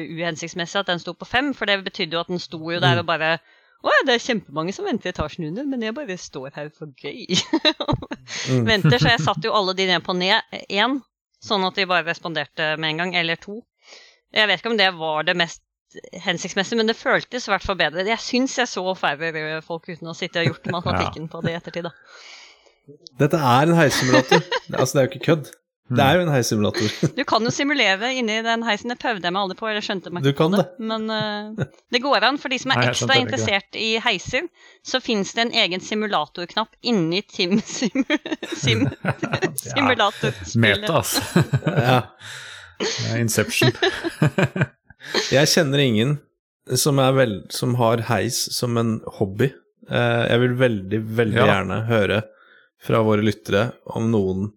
kjempeuhensiktsmessig at den sto på fem, for det betydde jo at den sto jo der Mm. og bare Å ja, det er kjempemange som venter i etasjen under, men jeg bare står her for gøy. Mm. <laughs> Venter, så jeg satte jo alle de ned på ned én, sånn at de bare responderte med en gang, eller to. Jeg vet ikke om det var det mest hensiktsmessige, men det føltes i hvert fall bedre. Jeg syns jeg så færre folk uten å sitte og gjort <laughs> matematikken på det i ettertid, da. Dette er en heissimulator. Altså, det er jo ikke kødd. Det er jo en heissimulator. <laughs> Du kan jo simulere inni den heisen. Det prøvde jeg meg aldri på, eller skjønte meg Du ikke det. Men uh, det går an. For de som er Nei, ekstra interessert i heiser, så fins det en egen simulatorknapp inni Tim <laughs> sim, sim, <laughs> simulatorspillet. Meta, altså. Ja. Inception. Jeg kjenner ingen som, er vel, som har heis som en hobby. Eh, Jeg vil veldig, veldig Ja. gjerne høre fra våre lyttere om noen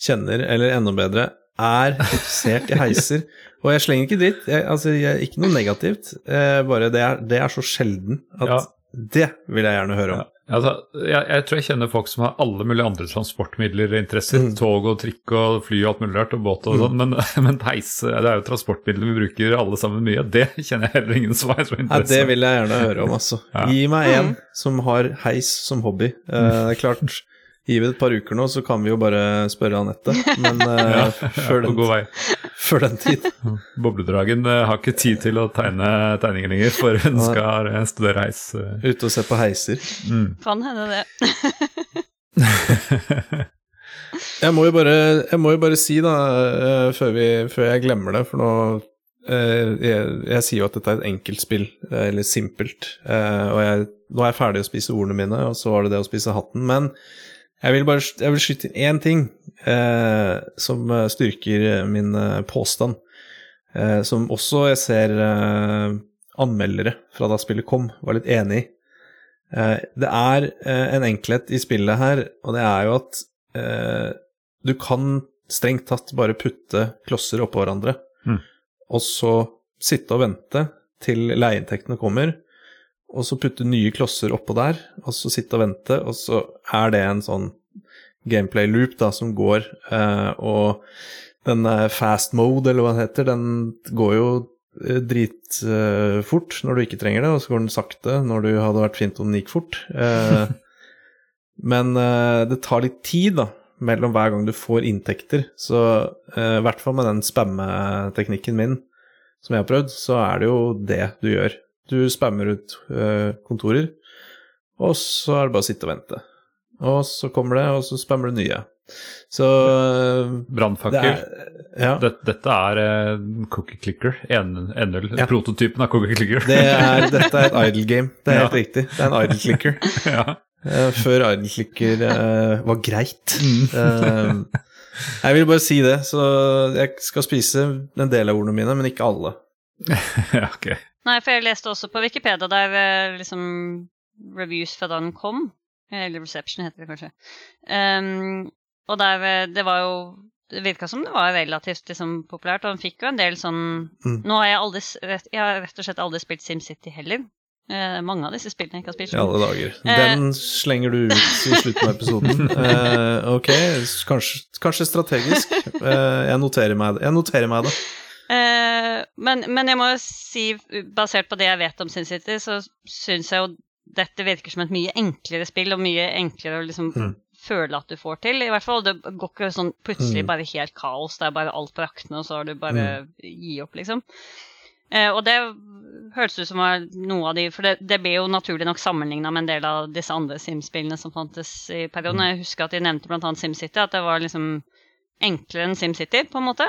kjenner, eller enda bedre, er interessert i heiser. <laughs> Og jeg slenger ikke dritt, jeg, altså jeg, ikke noe negativt, eh, bare det er, det er så sjelden at Ja. det vil jeg gjerne høre om. Ja. Altså, jeg, jeg tror jeg kjenner folk som har alle mulige andre transportmidler og interesser. Mm. Tog og trikk og fly og alt mulig rart, og båt og sånn. Men, <laughs> men heis, det er jo transportmidler vi bruker alle sammen mye. Det kjenner jeg heller ingen som har så interesse det vil jeg gjerne høre om, altså. Ja. Gi meg en som har heis som hobby. Eh, det er klart, Gi det et par uker nå, så kan vi jo bare spørre Anette. Men <laughs> eh, Ja, før, på god den, vei. før den tid <laughs> Bobledragen eh, har ikke tid til å tegne tegninger lenger, for hun skal eh, studere heis. ute og se på heiser. Mm. Kan hende det. <laughs> Jeg må jo bare, jeg må jo bare si, da, før, vi, før jeg glemmer det, for nå jeg, jeg sier jo at dette er et enkelt spill, eller simpelt, og jeg, nå er jeg ferdig å spise ordene mine, og så var det det å spise hatten, men jeg vil bare jeg vil skyte inn én ting eh, som eh, styrker min eh, påstand, eh, som også jeg ser eh, anmeldere fra da spillet kom, var litt enig i. Eh, det er eh, en enkelhet i spillet her, og det er jo at eh, du kan strengt tatt bare putte klosser oppå hverandre, Mm. og så sitte og vente til leieinntektene kommer, og så putte nye klosser oppå der, og så sitte og vente, og så er det en sånn gameplay loop da, som går, eh, og den eh, fast mode, eller hva den heter, den går jo eh, dritfort når du ikke trenger det, og så går den sakte når du hadde vært fint om den gikk fort. Eh, <laughs> men eh, det tar litt tid, da, mellom hver gang du får inntekter. Så eh, i hvert fall med den spamme-teknikken min som jeg har prøvd, så er det jo det du gjør. Du spammer ut eh, kontorer, og så er det bare å sitte og vente. Og så kommer det, og så spammer du nye. Så eh, Brannfakkel. Ja. Dette, dette er eh, Cookie Clicker. En- NL. Ja. Prototypen av Cookie Clicker. Det er, dette er et idle game. Det er <laughs> Ja. helt riktig. Det er en idle clicker. <laughs> ja. Før idle clicker var greit. Mm. Jeg vil bare si det, så jeg skal spise en del av ordene mine, men ikke alle. <laughs> ja, ok. Nei, for jeg leste også på Wikipedia der eh, liksom reviews fra da den kom. Eller Reception heter det kanskje. Um, og der eh, det var jo Det virka som det var relativt liksom, populært, og han fikk jo en del sånn Mm. Nå har jeg aldri Jeg har rett og slett aldri spilt SimCity heller. Eh, mange av disse spillene jeg ikke har spilt. I alle dager. Eh. Den slenger du ut i slutten av episoden. <laughs> Eh, ok, kanskje, kanskje strategisk. Eh, jeg, noterer meg det. jeg noterer meg det. Eh, men, men jeg må jo si, basert på det jeg vet om SimCity, så syns jeg jo dette virker som et mye enklere spill, og mye enklere å liksom Mm. føle at du får til. I hvert fall, Det går ikke sånn plutselig Mm. bare helt kaos, det er bare alt på raktene, og så har du bare gi opp, liksom. Eh, og det hørtes ut som var noe av de For det, det ble jo naturlig nok sammenligna med en del av disse andre Sims-spillene som fantes i perioden. Jeg husker at de nevnte bl.a. SimCity, at det var liksom enklere enn SimCity, på en måte.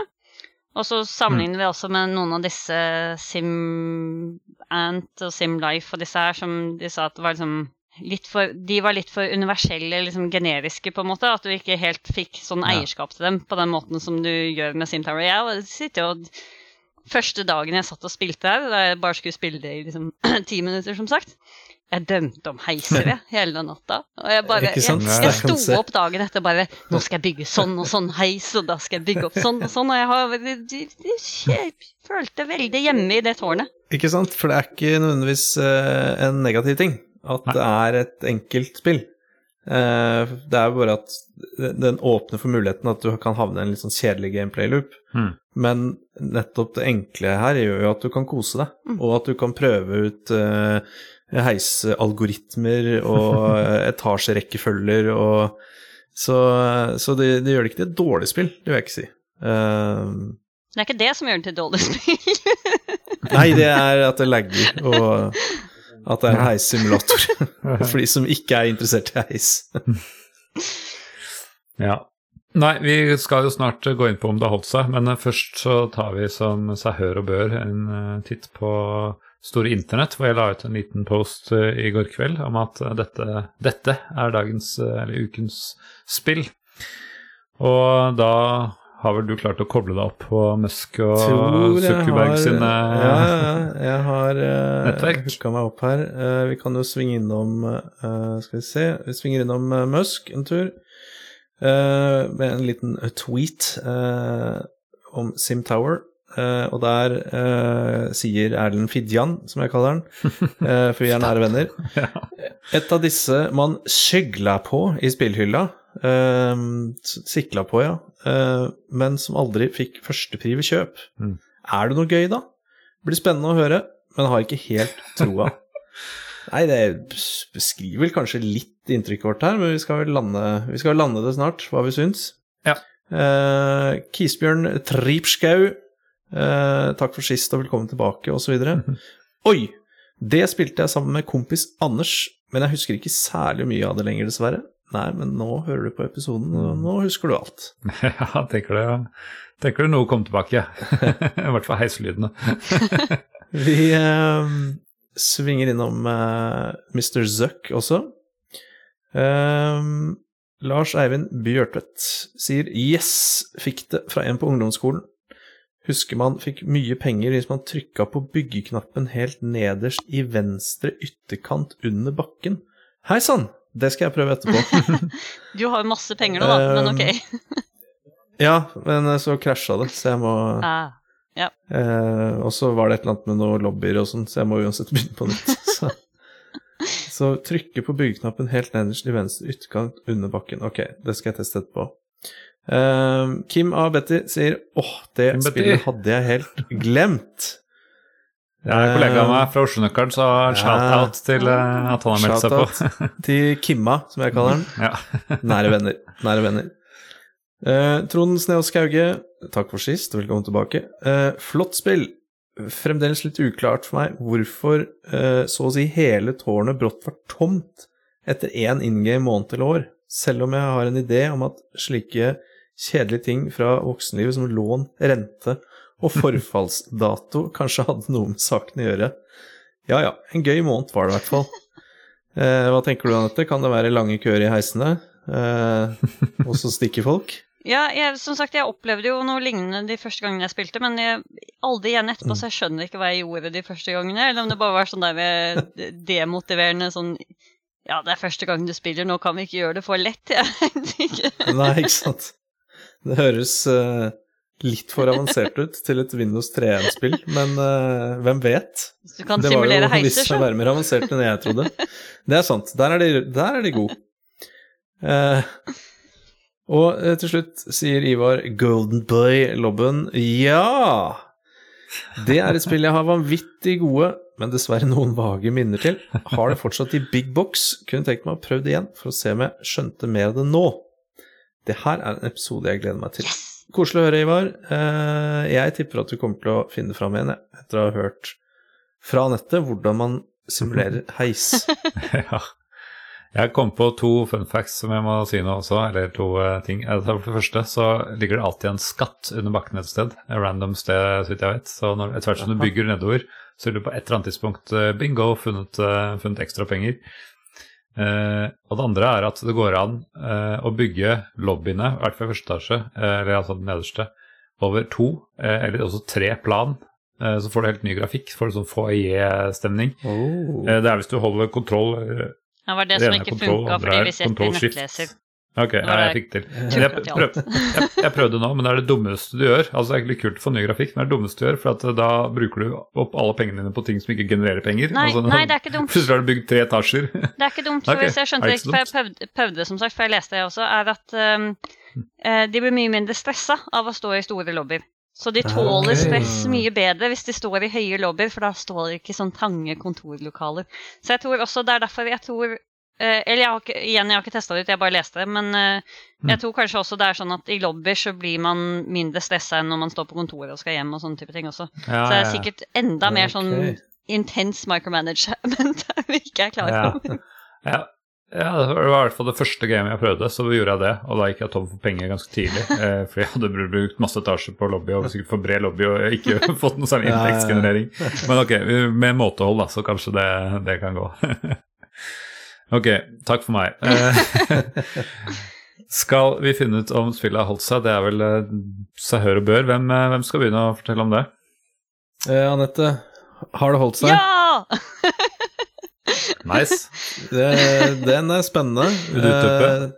Og så sammenligner vi også med noen av disse SimAnt og SimLife og disse her som de sa at var liksom for, de var litt for universelle, liksom generiske, på en måte. At du ikke helt fikk sånn eierskap til dem på den måten som du gjør med SimTower. Jeg sitter jo Første dagen jeg satt og spilte her, da jeg bare skulle spille det i liksom <clears throat> ti minutter, som sagt Jeg drømte om heiser jeg, <laughs> hele natta. Og jeg bare Jeg, jeg Jeg sto opp dagen etter bare Nå skal jeg bygge sånn og sånn heis, og da skal jeg bygge opp sånn og sånn. Og jeg har jeg følte veldig hjemme i det tårnet. Ikke sant? For det er ikke nødvendigvis uh, en negativ ting at det er et enkelt spill. Uh, det er jo bare at den åpner for muligheten at du kan havne i en litt sånn kjedelig gameplay-loop. Mm. Men nettopp det enkle her gjør jo at du kan kose deg, Mm. og at du kan prøve ut eh, heisalgoritmer og <laughs> etasjerekkefølger og Så, så det, det, gjør det ikke til et dårlig spill, det vil jeg ikke si. Uh, det er ikke det som gjør det til et dårlig spill. nei, det er at det lagger, og at det er en heissimulator. <laughs> For de som ikke er interessert i heis. <laughs> ja. Nei, vi skal jo snart gå inn på om det har holdt seg, men først så tar vi som seg hør og bør en eh, titt på store internett, hvor jeg la ut en liten post uh, i går kveld om at uh, dette, dette, er dagens, uh, eller ukens spill. Og da har vel du klart å koble deg opp på Musk og Zuckerberg sine ja, ja, jeg har uh, hooka meg opp her. vi kan jo svinge innom Skal vi se Vi svinger innom Musk en tur. med en liten tweet om Sim Tower. Uh, og der uh, sier Erlend Fidjan, som jeg kaller han, uh, <laughs> for vi er nære venner <laughs> Et av disse man skjegla på i spillhylla, sikla på, ja, men som aldri fikk førstepri ved kjøp. Mm. Er det noe gøy, da? Blir spennende å høre, men har ikke helt troa. <laughs> Nei, det beskriver vel kanskje litt inntrykket vårt her, men vi skal vel lande, vi skal lande det snart, hva vi syns. Ja. Kisbjørn Tripskau Eh, takk for sist og velkommen tilbake, osv. Oi! Det spilte jeg sammen med kompis Anders, men jeg husker ikke særlig mye av det lenger, dessverre. Nei, men nå hører du på episoden, og nå husker du alt. <laughs> Ja, tenker du, tenker du noe kom tilbake. <laughs> I hvert fall heislydene. <laughs> Vi eh, svinger innom eh, Mr. Zuck også. Eh, Lars Eivind Bjørtvedt sier 'yes, fikk det fra en på ungdomsskolen'. Husker man fikk mye penger hvis man trykka på byggeknappen helt nederst i venstre ytterkant under bakken. Hei sann! Det skal jeg prøve etterpå. <laughs> du har jo masse penger nå, da, men ok. Ehm, <laughs> ja, men så krasja det, så jeg må ah, ja. eh, Og så var det et eller annet med noen lobbyer og sånn, så jeg må uansett begynne på nytt. <laughs> Så, så trykke på byggeknappen helt nederst i venstre ytterkant under bakken. Ok, det skal jeg teste etterpå. Uh, Kim A. Betty sier åh, det Kim spillet Betty. hadde jeg helt glemt. <laughs> Er en kollega av meg fra Oslo-nøkkelen, så shout-out til uh, at han har meldt seg på. til Kimma, som jeg kaller den. <laughs> Ja. Nære venner. Nære venner. Uh, Trond Sneås Kauge, takk for sist, og velkommen tilbake. Flott spill. Fremdeles litt uklart for meg hvorfor uh, så å si hele tårnet brått var tomt etter én in game måned eller år, selv om jeg har en idé om at slike kjedelige ting fra voksenlivet som lån, rente og <laughs> forfallsdato kanskje hadde noe med saken å gjøre. Ja ja, en gøy måned var det i hvert fall. Eh, hva tenker du, Anette? Kan det være lange køer i heisene? Eh, og så stikker folk? <laughs> Ja, jeg, som sagt, jeg opplevde jo noe lignende de første gangene jeg spilte, men jeg, aldri igjen etterpå, så jeg skjønner ikke hva jeg gjorde de første gangene. Eller om det bare var sånn der med demotiverende sånn Ja, det er første gang du spiller, nå kan vi ikke gjøre det for lett. <laughs> Jeg vet ikke. Nei, ikke sant. Det høres uh, litt for avansert ut til et Windows 3-spill, men uh, hvem vet? Du kan det simulere heiser. Det var jo visst å være mer avansert enn jeg trodde. Det er sant. Der er de, der er de gode. Uh, og til slutt sier Ivar Golden Boy Lobben ja! Det er et spill jeg har vanvittig gode, men dessverre noen vage minner til. Har det fortsatt i big box. Kunne tenkt meg å prøve det igjen for å se om jeg skjønte mer av det nå. Det her er en episode jeg gleder meg til. Yes! Koselig å høre, Ivar. Eh, jeg tipper at du kommer til å finne fram igjen etter å ha hørt fra nettet hvordan man simulerer <laughs> heis. ja. Jeg kom på to fun facts som jeg må si nå også, eller to uh, ting. For det første så ligger det alltid en skatt under bakken et sted. Et random sted, så vidt jeg vet. Så når, etter hvert som du bygger nedover, så vil du på et eller annet tidspunkt bingo funnet, funnet ekstra penger. Uh, og det andre er at det går an uh, å bygge lobbyene, i hvert fall i første etasje, uh, eller altså den nederste, over to eller også tre plan. så får du helt ny grafikk. Får du sånn foajé-stemning. Oh. det er hvis du holder kontroll Det var det som ikke funka fordi vi setter nettleser. Ok, ja, jeg fikk til. Jeg, prøv, jeg, jeg, prøvde nå, men det er det dummeste du gjør. Altså Det er egentlig kult å få ny grafikk, men det er det dummeste du gjør, for at da bruker du opp alle pengene dine på ting som ikke genererer penger. Nei, altså, nei det er ikke dumt. Plutselig har du bygd tre etasjer. Det er ikke dumt, <laughs> okay. jeg skjønte ikke, for jeg prøvde, prøvde, som sagt, for jeg leste det også, er at um, de blir mye mindre stressa av å stå i store lobbyer. Så de tåler okay. stress mye bedre hvis de står i høye lobbyer, for da står de ikke sånn trange kontorlokaler. Så jeg tror også det er derfor jeg tror eh, Eller jeg har ikke, igjen, jeg har ikke testa det ut, jeg bare leste det. Men eh, Mm. jeg tror kanskje også det er sånn at i lobbyer så blir man mindre stressa enn når man står på kontoret og skal hjem og sånne type ting også. Ja, så det er sikkert enda mer sånn Ok. intens micromanagement <laughs> vi ikke er klar Ja. Ja. ja, det var i hvert fall det første gamet jeg prøvde, så gjorde jeg det. Og da gikk jeg tom for penger ganske tidlig. <laughs> Eh, for jeg hadde brukt masse etasjer på lobby og sikkert for bred lobby og ikke <laughs> fått noe særlig ja. inntektsgenerering. Men ok, med måtehold, da, så kanskje det, det kan gå. Ok, takk for meg. Eh, <laughs> skal vi finne ut om spillet har holdt seg? Det er vel eh, seg hør og bør. Hvem, eh, hvem skal begynne å fortelle om det? Eh, Anette, har det holdt seg? Ja! <laughs> Nice. Det, den er spennende. Vil du utdype? Eh,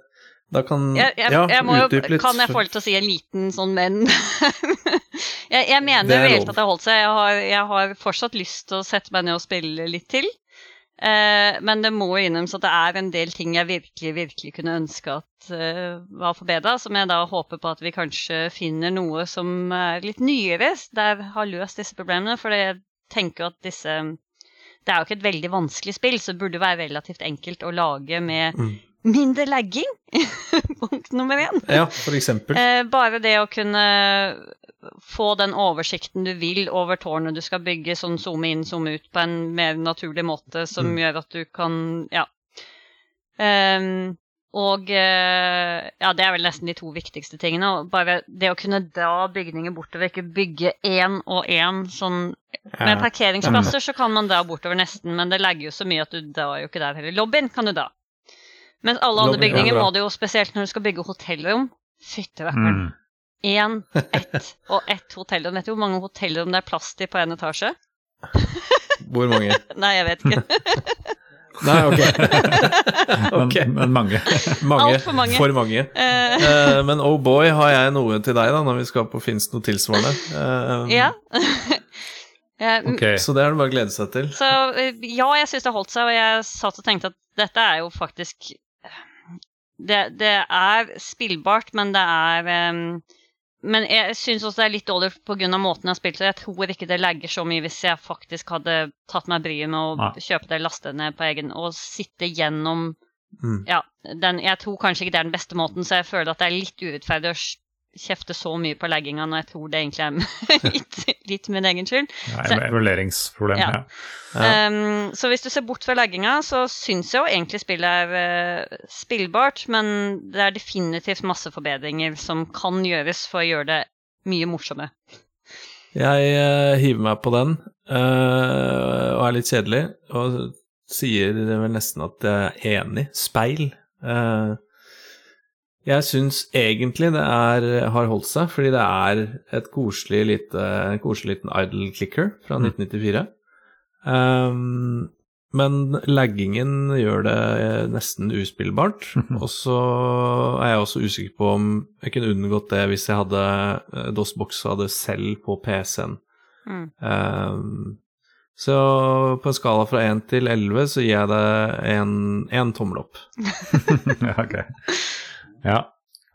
Da kan Jeg, jeg, Ja, jeg må utdype litt. kan jeg få lov til å si en liten sånn men? <laughs> jeg, jeg mener Det er reelt at det har holdt seg. Jeg har, jeg har fortsatt lyst til å sette meg ned og spille litt til. Eh, men det må innrømmes at det er en del ting jeg virkelig virkelig kunne ønske at eh, var forbedra, som jeg da håper på at vi kanskje finner noe som er litt nyere, der har løst disse problemene. For jeg tenker at disse Det er jo ikke et veldig vanskelig spill, så det burde være relativt enkelt å lage med Mm. Mindre lagging. <laughs> Punkt nummer én. Ja, for eksempel. Eh, bare det å kunne få den oversikten du vil over tårnet du skal bygge, sånn zoome inn, zoome ut på en mer naturlig måte, som Mm. gjør at du kan Ja. Um, og eh, ja, det er vel nesten de to viktigste tingene. Bare det å kunne dra bygninger bortover, ikke bygge én og én sånn Med parkeringsplasser så kan man dra bortover nesten, men det legger jo så mye at du drar jo ikke der heller. Lobbyen kan du dra. Mens alle andre bygninger må du jo, spesielt når du skal bygge hotellrom Fytte rakkeren. Mm. Én, <laughs> ett og ett hotellrom. Vet du hvor mange hotellrom det er plass til på én etasje? <laughs> Hvor mange? <laughs> Nei, jeg vet ikke. Nei, ok. Ok. Men, men mange. Mange. Alt for mange. For mange. Eh, men oh boy, har jeg noe til deg da, når vi skal på Finns noe tilsvarende. Uh, ja. Okay. Så det er det bare å glede seg til. Så ja, jeg syns det holdt seg, og jeg satt og tenkte at dette er jo faktisk Det, det er spillbart, men det er um, Men jeg syns også det er litt dårlig pga. måten jeg har spilt, så jeg tror ikke det lagger så mye hvis jeg faktisk hadde tatt meg bryet med å Nei. kjøpe det, laste ned på egen og sitte gjennom Mm. Ja, den, jeg tror kanskje ikke det er den beste måten, så jeg føler at det er litt urettferdig å kjefte så mye på legginga når jeg tror det egentlig er <laughs> litt, litt min egen skyld. Ja, Så- Evalueringsproblem. Ja. Ja. Ja. Um, så hvis du ser bort fra legginga, så syns jeg jo egentlig spillet er uh, spillbart, men det er definitivt masse forbedringer som kan gjøres for å gjøre det mye morsommere. Jeg uh, hiver meg på den, uh, og er litt kjedelig, og sier vel nesten at jeg er enig. Speil. Eh, jeg syns egentlig det er, har holdt seg, fordi det er et koselig lite, en koselig liten idle clicker fra Mm. 1994. Um, men laggingen gjør det nesten uspillbart. <laughs> Og så er jeg også usikker på om jeg kunne unngått det hvis jeg hadde eh, DOS-boks hadde selv på PC-en. Mm. Um, så på en skala fra 1 til 11 så gir jeg det en, en tommel opp. <laughs> ja, ok. <laughs> Ja.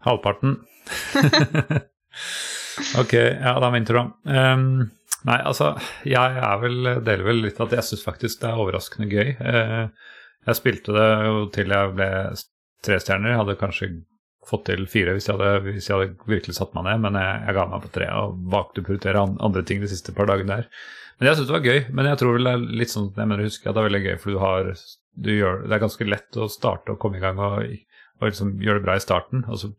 Halvparten. <laughs> ok, ja, da venter du. Ehm, nei, altså, jeg er vel, deler vel litt at jeg syns faktisk det er overraskende gøy. Uh, jeg spilte det jo til jeg ble tre stjerner. Jeg hadde kanskje fått til fire hvis jeg hadde, hvis jeg hadde virkelig satt meg ned, men jeg, jeg ga meg på tre og valgte å prioritere an, andre ting de siste par dagene der. Men jeg syns det var gøy. Men jeg tror vel det er litt sånn jeg mener, husker at det er veldig gøy, for du har du gjør, Det er ganske lett å starte og komme i gang og, og liksom gjør det bra i starten. Og så,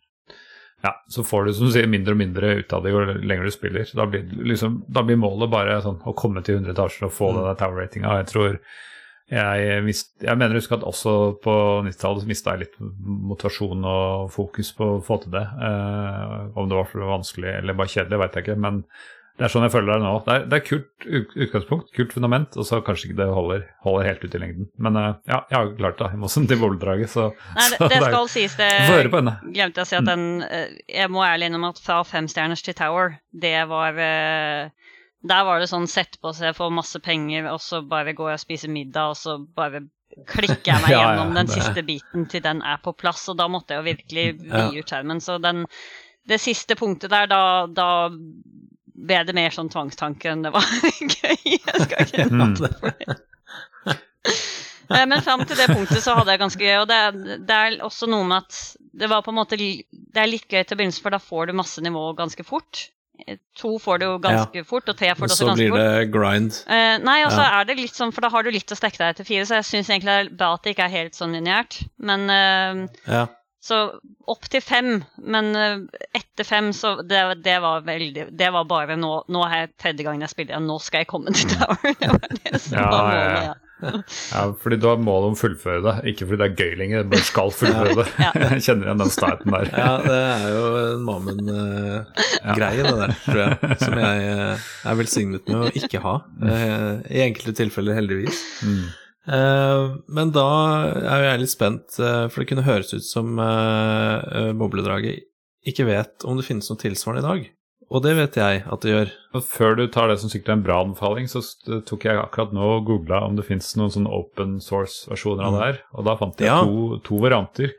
ja, så får du som du sier, mindre og mindre ut av det jo lenger du spiller. Da blir, liksom, da blir målet bare sånn, å komme til 100 etasjer og få Mm. den tower-ratinga. Jeg tror jeg, mist, jeg mener husk at også på 90-tallet mista jeg litt motivasjon og fokus på å få til det. Eh, om det var for vanskelig eller bare kjedelig, veit jeg ikke. Men det er sånn jeg føler det nå. Det er, det er kult ut- utgangspunkt, kult fundament, og så kanskje ikke det holder, holder helt ut i lengden. Men uh, ja, jeg har jo klart det, Jeg må som til Voldraget, så, Nei, det, <laughs> så det skal sies, det høre på henne. glemte jeg å si at den eh, Jeg må ærlig innom at fra femstjerners til Tower, det var eh, Der var det sånn sett på så jeg får masse penger, og så bare går jeg og spiser middag, og så bare klikker jeg <laughs> meg Ja, gjennom den det- siste biten til den er på plass, og da måtte jeg jo virkelig vri ut skjermen. Så den, det siste punktet der, da, da ble det mer sånn tvangstanke enn det var <laughs> gøy. Jeg skal ikke Mm. det. Men fram til det punktet så hadde jeg ganske gøy. Og det, er- det er også noe med at det var på en måte Det er litt gøy til begynnelsen, for da får du masse nivå ganske fort. Eh, To får du jo ganske fort, og tre får du også ganske fort. Så blir det grind. Eh, nei, og så Ja. er det litt sånn, for da har du litt å strekke deg etter fire, så jeg syns egentlig det er bra at det ikke er helt sånn lineært. Men eh, Ja. Så opp til fem, men eh, etter fem så det, det var veldig Det var bare nå Nå er jeg tredje gangen jeg spiller, og nå skal jeg komme til Tower. <laughs> Det var det som Ja, var ja, målet. ja. Ja. Fordi du har mål om å fullføre det, ikke fordi det er gøy lenger, du bare skal fullføre det. Ja. <laughs> Jeg kjenner igjen den starten der. ja, det er jo en Mamen-greie, det der, tror jeg. <laughs> Som jeg eh, er velsignet med å ikke ha. eh, I enkelte tilfeller, heldigvis. Mm. Eh, Men da er jo jeg litt spent, eh, for det kunne høres ut som eh, Bobledraget ikke vet om det finnes noe tilsvarende i dag. Og det vet jeg at det gjør. Før du tar det som sikkert er en bra anbefaling, så tok jeg akkurat nå og googla om det fins noen sånne open source-versjoner av det her, og da fant jeg Ja. to, to varianter.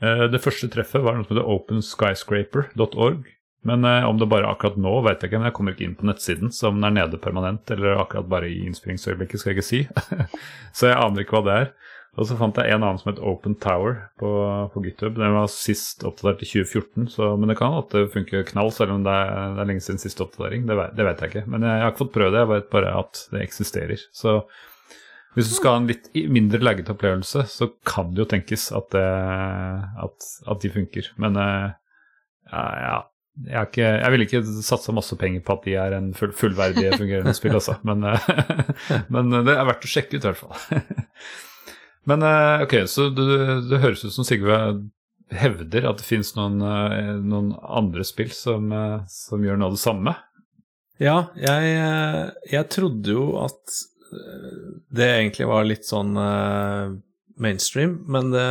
Det første treffet var noe som heter openskyscraper.org. Men eh, om det bare akkurat nå, vet jeg ikke, men jeg kommer ikke inn på nettsiden, så om den er nede permanent eller akkurat bare i innspillingsøyeblikket, skal jeg ikke si. <laughs> så jeg aner ikke hva det er. Og så fant jeg en annen som het Open Tower på, på GitHub. Den var sist oppdatert i 2014, så, men det kan at det funker knall, selv om det er, det er lenge siden siste oppdatering. Det det vet jeg ikke. Men jeg, jeg har ikke fått prøvd det, jeg vet bare at det eksisterer. Så hvis du skal ha en litt mindre laggete opplevelse, så kan det jo tenkes at, det, at, at de funker. Men eh, ja, ja. Jeg, ikke, jeg vil ikke satse masse penger på at de er en full, fullverdig fungerende spill, altså. <laughs> Men, eh, <laughs> men det er verdt å sjekke ut, i hvert fall. <laughs> Men eh, ok, så det, det høres ut som Sigve hevder at det finnes noen, eh, noen andre spill som, eh, som gjør noe av det samme. Ja, jeg, eh, jeg trodde jo at eh, det egentlig var litt sånn eh, mainstream, men det,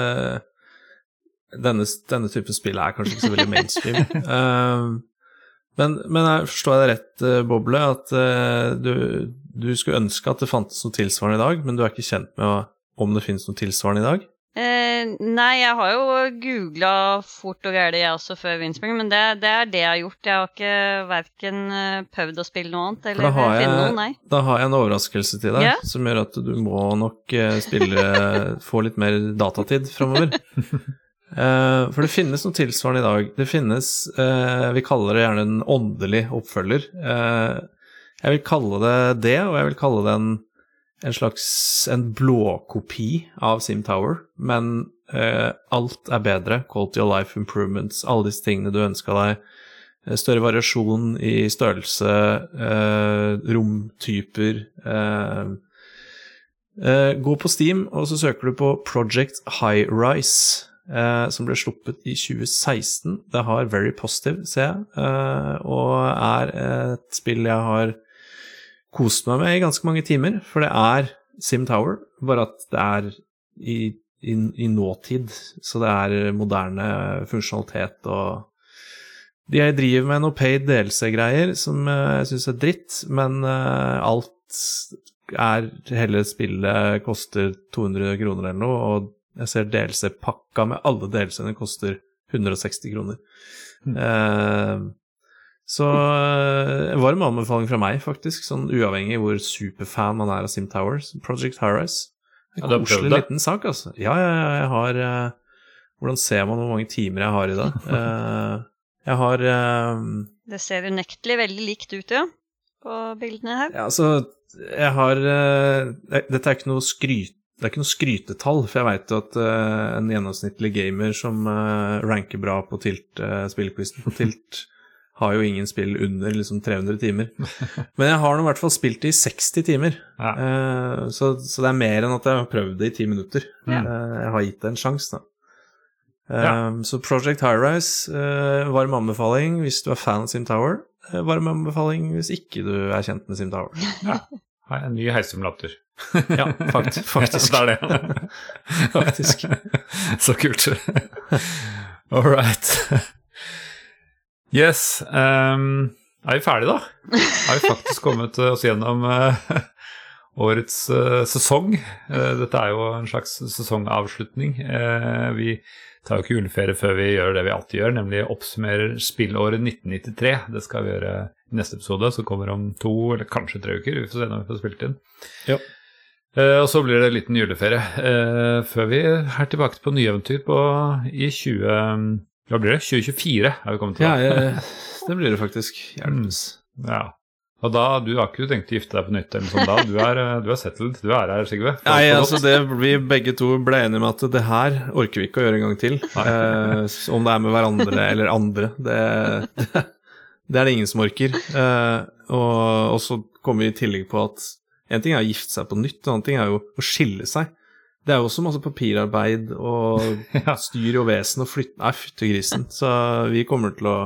denne, denne type spill er kanskje ikke så veldig mainstream. uh, <laughs> men, men jeg forstår jeg deg rett, eh, Boble, at uh, du, du skulle ønske at det fantes noe tilsvarende i dag, men du er ikke kjent med å- om det finnes noe tilsvarende i dag? Uh, nei, jeg har jo googla fort og gærent, jeg også, før Windspring, men det, det er det jeg har gjort. Jeg har ikke verken uh, prøvd å spille noe annet eller finne noe, nei. da har jeg en overraskelse til deg, yeah. som gjør at du må nok spille <laughs> Få litt mer datatid framover. <laughs> Eh, for det finnes noe tilsvarende i dag. Det finnes uh, Vi kaller det gjerne en åndelig oppfølger. Uh, jeg vil kalle det det, og jeg vil kalle det en, en slags en blåkopi av Sim Tower, men alt er bedre. Quality of life improvements, alle disse tingene du ønska deg. Større variasjon i størrelse, romtyper Gå på Steam, og så søker du på Project High Rise, som ble sluppet i 2016. Det har Very Positive, ser jeg, eh, og er et spill jeg har kost meg med i ganske mange timer, for det er Sim Tower, bare at det er i, i, i nåtid, så det er moderne funksjonalitet og de driver med noe paid DLC-greier som eh, jeg syns er dritt, men eh, alt er Hele spillet koster 200 kroner eller noe, og jeg ser DLC-pakka med alle DLC-ene koster 160 kroner. Eh, så eh, en varm anbefaling fra meg, faktisk, sånn uavhengig hvor superfan man er av Sim Towers. Project Highrise. En Ja, koselig det? liten sak, altså. Ja, ja, ja, jeg har eh, Hvordan ser man hvor mange timer jeg har i det? <laughs> Eh, jeg har eh, Det ser unektelig veldig likt ut, ja, på bildene her. Ja, altså, jeg har eh, Dette er ikke noe skryt det er ikke noe skrytetall, for jeg veit at uh, en gjennomsnittlig gamer som uh, ranker bra på Tilt, uh, spillquizen på Tilt, <laughs> har jo ingen spill under liksom 300 timer. <laughs> Men jeg har nå i hvert fall spilt det i 60 timer, Ja. uh, så, så det er mer enn at jeg har prøvd det i 10 minutter. Ja. Eh, jeg har gitt det en sjanse, da. Ja. Så Project High-Rise, varm anbefaling hvis du er fan av Sim Tower. Eh, varm anbefaling hvis ikke du er kjent med Sim Tower. Hei, En ny heissimulator. Ja, fakt, <laughs> faktisk. det er det. <laughs> Faktisk. <laughs> Så kult. All right. Yes. Um, er vi ferdige, da? Har vi faktisk kommet oss gjennom uh, årets uh, sesong? Uh, dette er jo en slags sesongavslutning. Eh, vi tar jo ikke juleferie før vi gjør det vi alltid gjør, nemlig oppsummerer spillåret 1993. Det skal vi gjøre neste episode, som kommer om to eller kanskje tre uker. Vi får se når vi får spilt inn. Ja. Eh, og så blir det en liten juleferie eh, før vi er tilbake på nye eventyr på, i 20... Hva blir det? 2024 er vi kommet til. Ja, ja, det blir det faktisk. Hjelpes. Ja. Og da, du har ikke tenkt å gifte deg på nytt eller sånn da? Du er, eh, du er settled, du er her, Sigve? Nei, altså det vi begge to ble enige med at det her orker vi ikke å gjøre en gang til. Eh, om det er med hverandre eller andre, det, det, det er det ingen som orker. Eh, og, og så kommer vi i tillegg på at en ting er å gifte seg på nytt, en annen ting er jo å skille seg. Det er jo også masse papirarbeid og <laughs> Ja. styr og vesen og flytte Nei, fytti grisen. Så vi kommer til å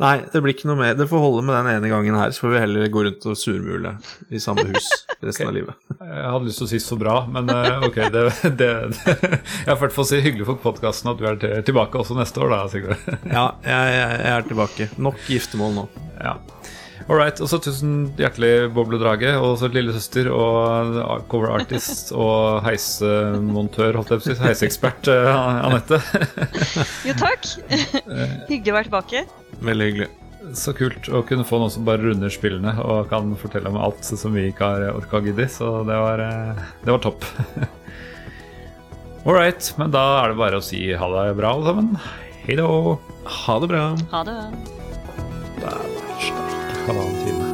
Nei, det blir ikke noe mer. Det får holde med den ene gangen her, så får vi heller gå rundt og surmule i samme hus resten av livet. <laughs> Jeg hadde lyst til å si så bra, men eh, ok. Det, det, det, <laughs> jeg har hvert fall si hyggelig for podkasten at du er tilbake også neste år, da, Sigurd. Ja, jeg, jeg er tilbake. Nok giftermål nå. Ja. All right. Og så tusen hjertelig bobledrage, og så lillesøster og cover artist <laughs> og heisemontør, holdt jeg på å si, heiseekspert eh, Anette. <laughs> Jo, takk. <laughs> Hyggelig å være tilbake. Veldig hyggelig. Så kult å kunne få noen som bare runder spillene og kan fortelle om alt som vi ikke har orka å gidde. Så det var, eh, det var topp. All right. Men da er det bare å si ha det bra, alle sammen. Hei da. Ha det bra. Ha det. Halvannen time.